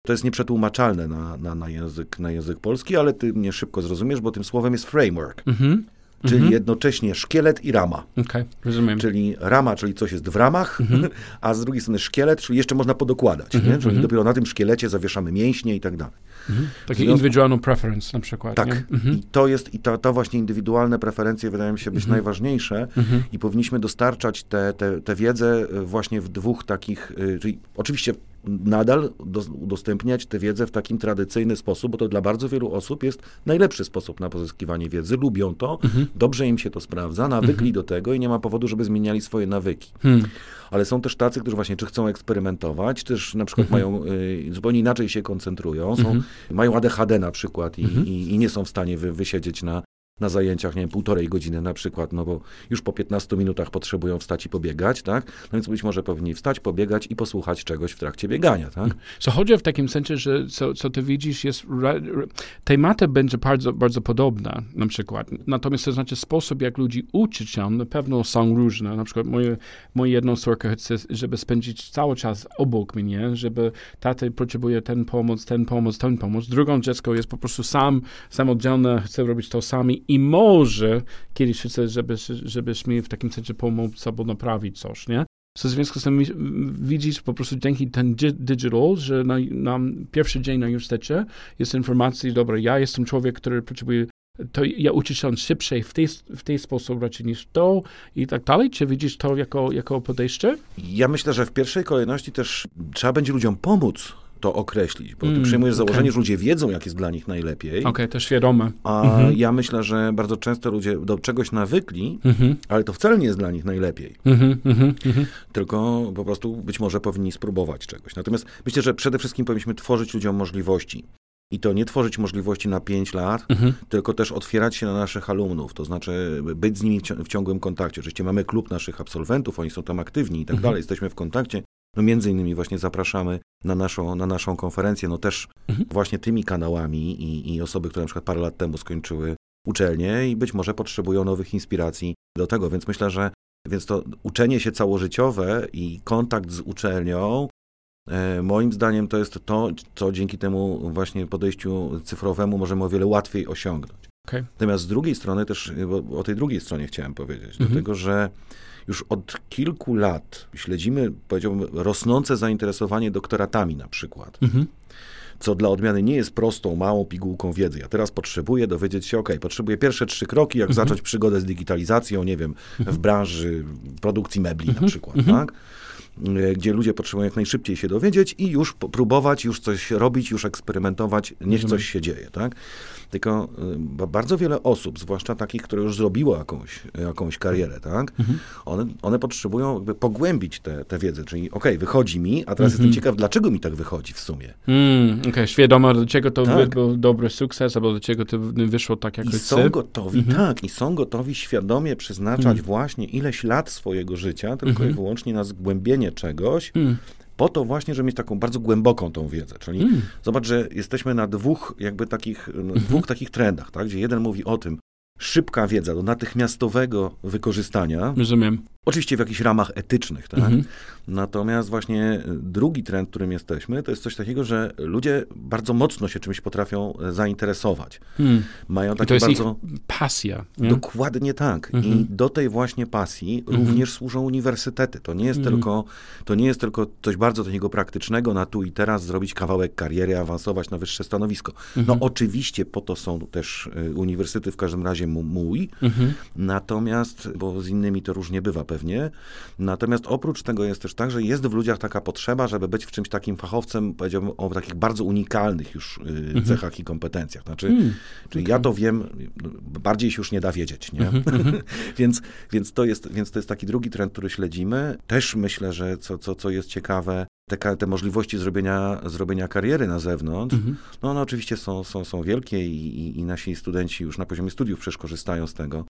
to jest nieprzetłumaczalne na, na, na, język, na język polski, ale ty mnie szybko zrozumiesz, bo tym słowem jest framework. Mhm. Czyli mhm. jednocześnie szkielet i rama. Okay, rozumiem. Czyli rama, czyli coś jest w ramach, mhm. a z drugiej strony szkielet, czyli jeszcze można podokładać. Mhm. Nie? Czyli dopiero na tym szkielecie zawieszamy mięśnie i tak dalej. Mhm. Taki związku... indywidualną preference na przykład. Tak. Mhm. I to jest, i to, to właśnie indywidualne preferencje wydają mi się być mhm. najważniejsze mhm. i powinniśmy dostarczać tę te, te, te wiedzę właśnie w dwóch takich, y, czyli oczywiście nadal udostępniać tę wiedzę w takim tradycyjny sposób, bo to dla bardzo wielu osób jest najlepszy sposób na pozyskiwanie wiedzy. Lubią to, mhm. dobrze im się to sprawdza, nawykli mhm. do tego i nie ma powodu, żeby zmieniali swoje nawyki. Hmm. Ale są też tacy, którzy właśnie czy chcą eksperymentować, też na przykład mhm. mają, y, zupełnie inaczej się koncentrują, są, mhm. mają ADHD na przykład i, mhm. i, i, nie są w stanie wy, wysiedzieć na, na zajęciach, nie wiem, półtorej godziny na przykład, no bo już po 15 minutach potrzebują wstać i pobiegać, tak? No więc być może powinni wstać, pobiegać i posłuchać czegoś w trakcie biegania, tak? Co chodzi w takim sensie, że co, co ty widzisz jest, tematy będzie bardzo, bardzo podobna na przykład, natomiast to znaczy sposób, jak ludzi uczyć się, na pewno są różne. Na przykład moje, moja jedna córka chce, żeby spędzić cały czas obok mnie, żeby taty potrzebuje ten pomoc, ten pomoc, ten pomoc. Drugą dziecko jest po prostu sam, samodzielne, chce robić to sami i może kiedyś chcę, żeby, żebyśmy w takim sensie pomóc albo naprawić coś, nie? Co w związku z tym widzisz po prostu dzięki ten digital, że na, na pierwszy dzień na uniwersytecie jest informacja, dobra, ja jestem człowiek, który potrzebuje to ja uczę się szybciej w tej, w tej sposób raczej niż to i tak dalej? Czy widzisz to jako, jako podejście? Ja myślę, że w pierwszej kolejności też trzeba będzie ludziom pomóc to określić, bo ty mm, przyjmujesz okay. założenie, że ludzie wiedzą, jak jest dla nich najlepiej. Okej, okay, to świadome. A -hmm. ja myślę, że bardzo często ludzie do czegoś nawykli, -hmm. ale to wcale nie jest dla nich najlepiej. -hmm, Tylko po prostu być może powinni spróbować czegoś. Natomiast myślę, że przede wszystkim powinniśmy tworzyć ludziom możliwości. I to nie tworzyć możliwości na 5 lat, mhm. tylko też otwierać się na naszych alumnów, to znaczy być z nimi w ciągłym kontakcie. Oczywiście mamy klub naszych absolwentów, oni są tam aktywni i tak mhm. dalej, jesteśmy w kontakcie. No między innymi właśnie zapraszamy na naszą, na naszą konferencję, no też mhm. właśnie tymi kanałami i, i osoby, które na przykład parę lat temu skończyły uczelnię i być może potrzebują nowych inspiracji do tego, więc myślę, że więc to uczenie się całożyciowe i kontakt z uczelnią, e, moim zdaniem to jest to, co dzięki temu właśnie podejściu cyfrowemu możemy o wiele łatwiej osiągnąć. Okay. Natomiast z drugiej strony też, o tej drugiej stronie chciałem powiedzieć, mhm. dlatego że już od kilku lat śledzimy, powiedziałbym, rosnące zainteresowanie doktoratami na przykład. Mhm co dla odmiany nie jest prostą, małą pigułką wiedzy. Ja teraz potrzebuję dowiedzieć się, ok, potrzebuję pierwsze trzy kroki, jak mhm. zacząć przygodę z digitalizacją, nie wiem, w branży produkcji mebli na przykład, tak? E, gdzie ludzie potrzebują jak najszybciej się dowiedzieć i już próbować, już coś robić, już eksperymentować, niech coś się dzieje, tak? Tylko y, bardzo wiele osób, zwłaszcza takich, które już zrobiło jakąś, jakąś karierę, tak? Mhm. One, one potrzebują jakby pogłębić tę wiedzę, czyli okej, okay, wychodzi mi, a teraz mhm. jestem ciekaw, dlaczego mi tak wychodzi w sumie. Mm, okej, okay. świadoma, do czego to tak. był dobry sukces, albo do czego to wyszło tak, jak I są gotowi, mhm. tak, i są gotowi świadomie przeznaczać mhm. właśnie ileś lat swojego życia, tylko i mhm. wyłącznie na zgłębienie czegoś, mm po to właśnie, żeby mieć taką bardzo głęboką tą wiedzę. Czyli mm. zobacz, że jesteśmy na dwóch jakby takich, mm -hmm. dwóch takich trendach, tak? gdzie jeden mówi o tym, szybka wiedza do natychmiastowego wykorzystania. Rozumiem. Oczywiście w jakichś ramach etycznych, tak? Mhm. Natomiast właśnie drugi trend, którym jesteśmy, to jest coś takiego, że ludzie bardzo mocno się czymś potrafią zainteresować. Hmm. Mają takie to jest bardzo... Pasja. Nie? Dokładnie tak. Mhm. I do tej właśnie pasji mhm. również służą uniwersytety. To nie jest mhm. tylko to nie jest tylko coś bardzo takiego praktycznego na tu i teraz zrobić kawałek kariery, awansować na wyższe stanowisko. No mhm. oczywiście po to są też y, uniwersytety, w każdym razie mój. Mhm. Natomiast, bo z innymi to różnie bywa pewnie. Natomiast oprócz tego jest też tak, że jest w ludziach taka potrzeba, żeby być w czymś takim fachowcem, powiedziałbym, o takich bardzo unikalnych już y, mhm. cechach i kompetencjach. Znaczy, hmm, czyli okay. ja to wiem, bardziej się już nie da wiedzieć, nie? Mhm, mhm. więc, więc, to jest, więc to jest taki drugi trend, który śledzimy. Też myślę, że co, co, co jest ciekawe, te, te możliwości zrobienia, zrobienia kariery na zewnątrz, mhm. no one oczywiście są, są, są wielkie i, i, i, nasi studenci już na poziomie studiów przecież korzystają z tego.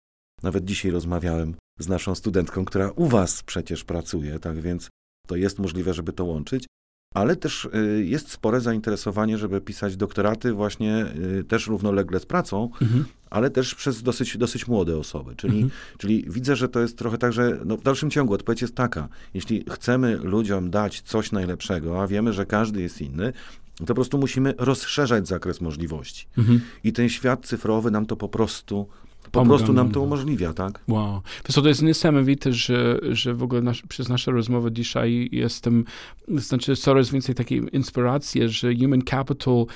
Nawet dzisiaj rozmawiałem z naszą studentką, która u was przecież pracuje, tak więc to jest możliwe, żeby to łączyć. Ale też y, jest spore zainteresowanie, żeby pisać doktoraty właśnie y, też równolegle z pracą, mhm. ale też przez dosyć, dosyć młode osoby. Czyli, mhm. czyli widzę, że to jest trochę tak, że no w dalszym ciągu odpowiedź jest taka. Jeśli chcemy ludziom dać coś najlepszego, a wiemy, że każdy jest inny, to po prostu musimy rozszerzać zakres możliwości. Mhm. I ten świat cyfrowy nam to po prostu po prostu nam to umożliwia, tak? Wow. Wiesz, to jest niesamowite, że, że w ogóle nasz, przez naszą rozmowę dzisiaj jestem, znaczy coraz więcej takiej inspiracji, że human capital,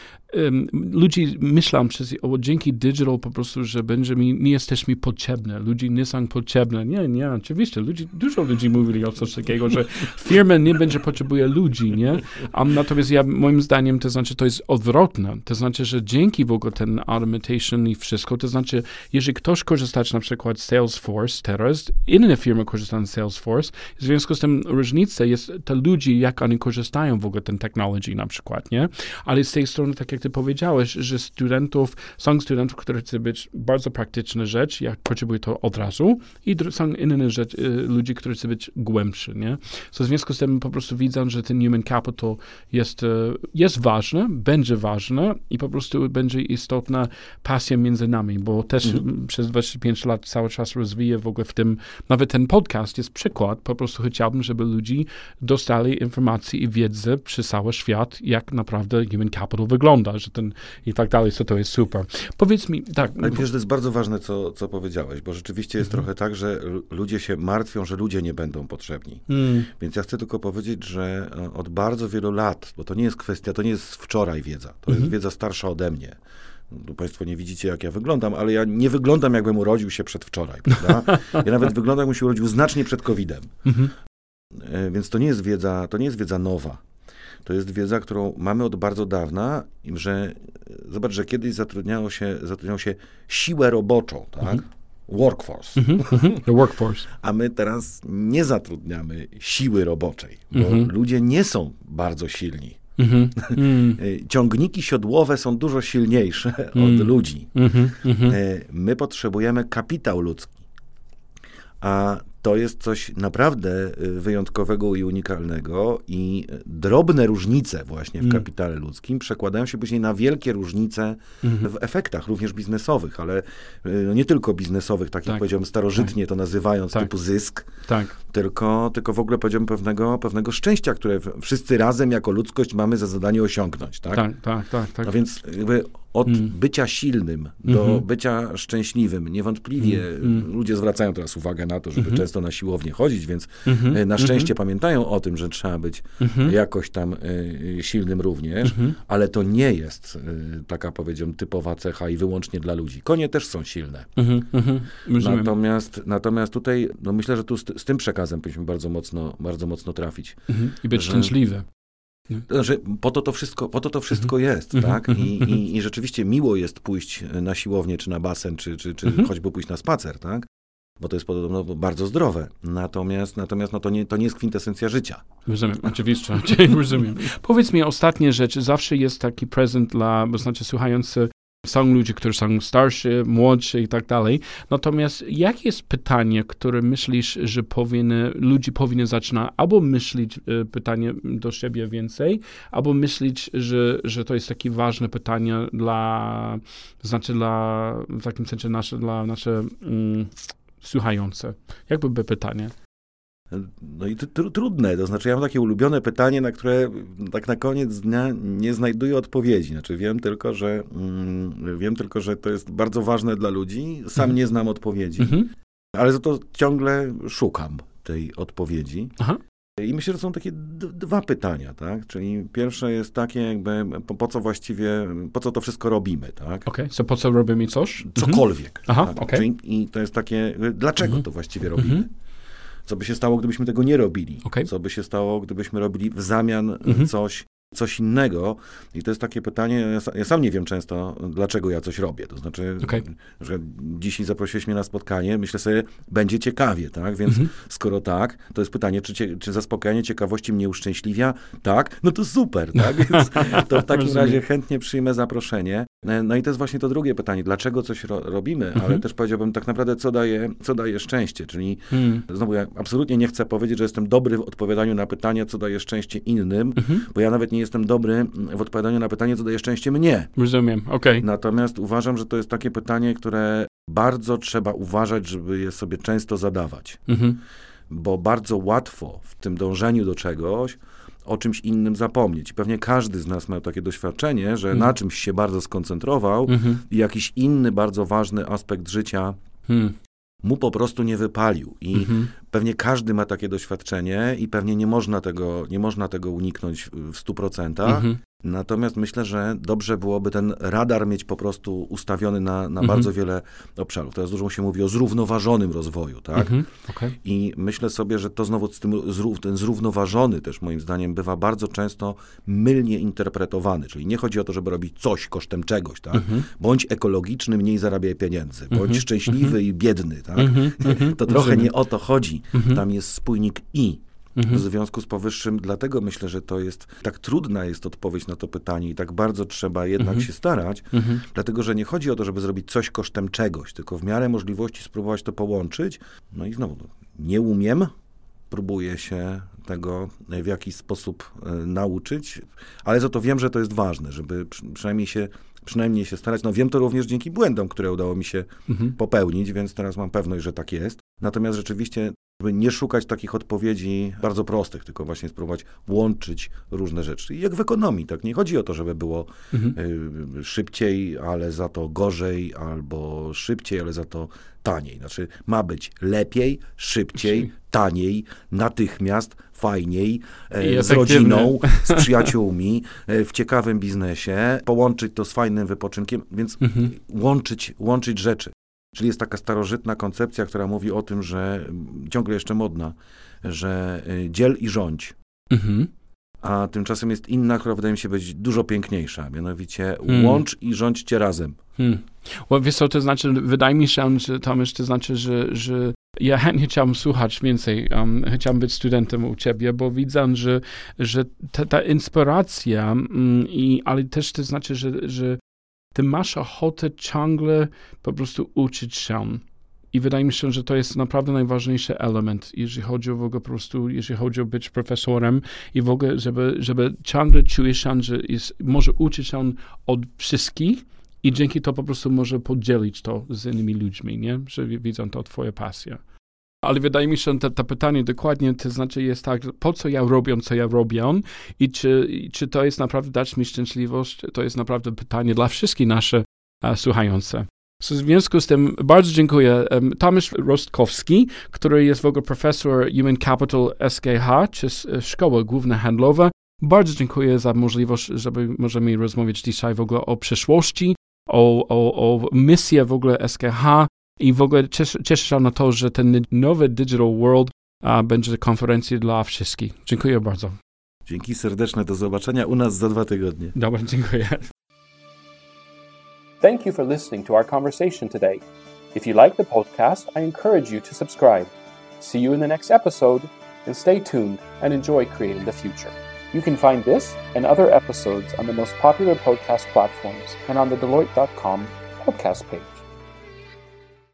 ludzie myślą przez, o, dzięki digital po prostu, że będzie mi, nie jesteśmy potrzebne, ludzie nie są potrzebne. Nie, nie, oczywiście, ludzi, dużo ludzi mówili o coś takiego, że firma nie będzie potrzebuje ludzi, nie? Um, natomiast ja, moim zdaniem, to znaczy, to jest odwrotne. To znaczy, że dzięki w ogóle ten automation i wszystko, to znaczy, jeżeli ktoś korzystać na przykład z Salesforce teraz, inne firmy korzystają z Salesforce, w związku z tym różnica jest to ludzi, jak oni korzystają w ogóle ten technology na przykład, nie? Ale z tej strony, tak jak ty powiedziałeś, że studentów, są studentów, którzy chcą być bardzo praktyczne rzecz, jak potrzebują to od razu i są inne rzecz, y, ludzi, którzy chcą być głębszy, nie? So, w związku z tym po prostu widzę, że ten human capital jest, y, jest ważny, będzie ważny i po prostu będzie istotna pasja między nami, bo też -hmm. przez 25 lat cały czas rozwiję w ogóle w tym, nawet ten podcast jest przykład, po prostu chciałbym, żeby ludzi dostali informacji i wiedzę przez cały świat, jak naprawdę human capital wygląda, że ten i tak dalej, co to jest super. Powiedz mi, tak. Ale wiesz, to jest bardzo ważne, co, co powiedziałeś, bo rzeczywiście jest mhm. trochę tak, że ludzie się martwią, że ludzie nie będą potrzebni. Mm. Więc ja chcę tylko powiedzieć, że e, od bardzo wielu lat, bo to nie jest kwestia, to nie jest wczoraj wiedza, to jest mhm. wiedza starsza ode mnie. No, państwo nie widzicie, jak ja wyglądam, ale ja nie wyglądam, jakbym urodził się przedwczoraj, prawda? Ja nawet wyglądam, jakbym się urodził znacznie przed COVID-em. Mhm. E, więc to nie jest wiedza, to nie jest wiedza nowa. To jest wiedza, którą mamy od bardzo dawna, że e, zobacz, że kiedyś zatrudniało się, zatrudniało się siłę roboczą, tak? Mhm. Workforce. Mhm, mhm. The workforce. A my teraz nie zatrudniamy siły roboczej, bo ludzie nie są bardzo silni. Mm-hmm. Ciągniki siodłowe są dużo silniejsze mm. od ludzi. Mm-hmm. My potrzebujemy kapitał ludzki. A to jest coś naprawdę y, wyjątkowego i unikalnego i drobne różnice właśnie w mm. kapitale ludzkim przekładają się później na wielkie różnice mm. w efektach, również biznesowych, ale y, no nie tylko biznesowych, tak jak tak. powiedziałem starożytnie to nazywając, tak. typu zysk, tak. tylko, tylko w ogóle powiedziałbym pewnego, pewnego szczęścia, które wszyscy razem jako ludzkość mamy za zadanie osiągnąć. Tak, tak, tak. tak, tak. No więc jakby od mm. bycia silnym do mm -hmm. bycia szczęśliwym. Niewątpliwie mm. ludzie zwracają teraz uwagę na to, żeby -hmm. często na siłownię chodzić, więc -hmm. na szczęście -hmm. pamiętają o tym, że trzeba być -hmm. jakoś tam y, silnym również, ale to nie jest y, taka, powiedziałbym, typowa cecha i wyłącznie dla ludzi. Konie też są silne. Mm. Natomiast, natomiast tutaj, no myślę, że tu z, z, tym przekazem powinniśmy bardzo mocno, bardzo mocno trafić. Mhm. I być że, szczęśliwy. Że po to to wszystko, po to to wszystko mhm. jest, mhm. tak? I, i, I, rzeczywiście miło jest pójść na siłownię, czy na basen, czy, czy, czy choćby pójść na spacer, tak? Bo to jest podobno bardzo zdrowe. Natomiast, natomiast no to, nie, to nie jest kwintesencja życia. Rozumiem, oczywiście. rozumiem. Powiedz mi ostatnie rzeczy. Zawsze jest taki prezent dla, bo znaczy słuchający są ludzie, którzy są starsi, młodsi i tak dalej. Natomiast jakie jest pytanie, które myślisz, że powinny, ludzie powinny zaczynać albo myśleć e, pytanie do siebie więcej, albo myśleć, że, że to jest takie ważne pytanie dla, znaczy dla, w takim sensie nasze, dla nasze mm, słuchające. Jakby by pytanie? No i tr trudne, to znaczy ja mam takie ulubione pytanie, na które tak na koniec dnia nie znajduję odpowiedzi. Znaczy wiem tylko, że mm, wiem tylko, że to jest bardzo ważne dla ludzi. Sam mhm. nie znam odpowiedzi, mhm. ale za to ciągle szukam tej odpowiedzi. Aha. I myślę, że są takie dwa pytania, tak? Czyli pierwsze jest takie jakby, po, po co właściwie, po co to wszystko robimy, tak? Okej, okay. so po co robimy coś? Cokolwiek. Mhm. Aha, tak? okay. I to jest takie, dlaczego to właściwie robimy? Co by się stało, gdybyśmy tego nie robili? Okay. Co by się stało, gdybyśmy robili w zamian mhm. coś, coś innego. I to jest takie pytanie, ja sam nie wiem często, dlaczego ja coś robię. To znaczy, okay. że dzisiaj zaprosiłeś mnie na spotkanie, myślę sobie, będzie ciekawie, tak? Więc mhm. skoro tak, to jest pytanie, czy, cie, czy zaspokajanie ciekawości mnie uszczęśliwia? Tak? No to super, tak? Więc to w takim razie chętnie przyjmę zaproszenie. No i to jest właśnie to drugie pytanie, dlaczego coś ro robimy, mhm. ale też powiedziałbym tak naprawdę, co daje, co daje szczęście, czyli hmm. znowu ja absolutnie nie chcę powiedzieć, że jestem dobry w odpowiadaniu na pytanie, co daje szczęście innym, mhm. bo ja nawet nie jestem dobry w odpowiadaniu na pytanie, co daje szczęście mnie. Rozumiem, okej. Okay. Natomiast uważam, że to jest takie pytanie, które bardzo trzeba uważać, żeby je sobie często zadawać. Mhm. Bo bardzo łatwo w tym dążeniu do czegoś o czymś innym zapomnieć. Pewnie każdy z nas miał takie doświadczenie, że mhm. na czymś się bardzo skoncentrował mhm. i jakiś inny, bardzo ważny aspekt życia hmm. mu po prostu nie wypalił. I mhm. pewnie każdy ma takie doświadczenie i pewnie nie można tego, nie można tego uniknąć w stu procentach. Natomiast myślę, że dobrze byłoby ten radar mieć po prostu ustawiony na, na mhm. bardzo wiele obszarów. Teraz dużo się mówi o zrównoważonym rozwoju, tak? Mhm. Okay. I myślę sobie, że to znowu z tym, ten zrównoważony też moim zdaniem bywa bardzo często mylnie interpretowany. Czyli nie chodzi o to, żeby robić coś kosztem czegoś, tak? Mhm. Bądź ekologiczny, mniej zarabiaj pieniędzy. Bądź mhm. szczęśliwy mhm. i biedny, tak? Mhm. To trochę nie o to chodzi. Tam jest spójnik i Mhm. W związku z powyższym, dlatego myślę, że to jest tak trudna jest odpowiedź na to pytanie i tak bardzo trzeba jednak mhm. się starać, mhm. dlatego że nie chodzi o to, żeby zrobić coś kosztem czegoś, tylko w miarę możliwości spróbować to połączyć. No i znowu, no, nie umiem, próbuję się tego w jakiś sposób e, nauczyć, ale za to wiem, że to jest ważne, żeby przy, przynajmniej się przynajmniej się starać. No wiem to również dzięki błędom, które udało mi się mhm. popełnić, więc teraz mam pewność, że tak jest. Natomiast rzeczywiście żeby nie szukać takich odpowiedzi bardzo prostych, tylko właśnie spróbować łączyć różne rzeczy. I jak w ekonomii, tak? Nie chodzi o to, żeby było mhm. y, szybciej, ale za to gorzej, albo szybciej, ale za to taniej. Znaczy ma być lepiej, szybciej, taniej, natychmiast, fajniej, e, z rodziną, z przyjaciółmi, e, w ciekawym biznesie, połączyć to z fajnym wypoczynkiem, więc mhm. łączyć, łączyć rzeczy. Czyli jest taka starożytna koncepcja, która mówi o tym, że ciągle jeszcze modna, że y, dziel i rządź. Mhm. A tymczasem jest inna, która wydaje mi się być dużo piękniejsza, mianowicie hmm. łącz i rządźcie razem. Hmm. Well, wiesz co, to znaczy, wydaje mi się, że to to znaczy, że, że ja chętnie chciałbym słuchać więcej, um, chciałbym być studentem u ciebie, bo widzę, że, że ta, ta inspiracja, um, i, ale też to znaczy, że, że ty masz ochotę ciągle po prostu uczyć się. I wydaje mi się, że to jest naprawdę najważniejszy element, jeżeli chodzi o w ogóle po prostu, jeżeli chodzi o być profesorem i w ogóle, żeby, żeby ciągle czujesz się, że jest, może uczyć się od wszystkich i dzięki to po prostu może podzielić to z innymi ludźmi, nie? Że widzą to twoja pasja. Ale wydaje mi się, że to, pytanie dokładnie to znaczy jest tak, po co ja robię, co ja robię i czy, czy to jest naprawdę dać mi szczęśliwość, to jest naprawdę pytanie dla wszystkich naszych słuchających. W związku z tym bardzo dziękuję. Tomasz Rostkowski, który jest w ogóle profesor Human Capital SKH, czy Szkoła Główna Handlowa. Bardzo dziękuję za możliwość, żeby możemy rozmawiać dzisiaj w ogóle o przyszłości, o, o, o misję w ogóle SKH i w ogóle cieszę, cieszę się na to, że ten nowy Digital World a, będzie konferencją dla wszystkich. Dziękuję bardzo. Dzięki serdeczne, do zobaczenia u nas za dwa tygodnie. Dobra, dziękuję. Thank you for listening to our conversation today. If you like the podcast, I encourage you to subscribe. See you in the next episode, and stay tuned and enjoy creating the future. You can find this and other episodes on the most popular podcast platforms and on the Deloitte.com podcast page.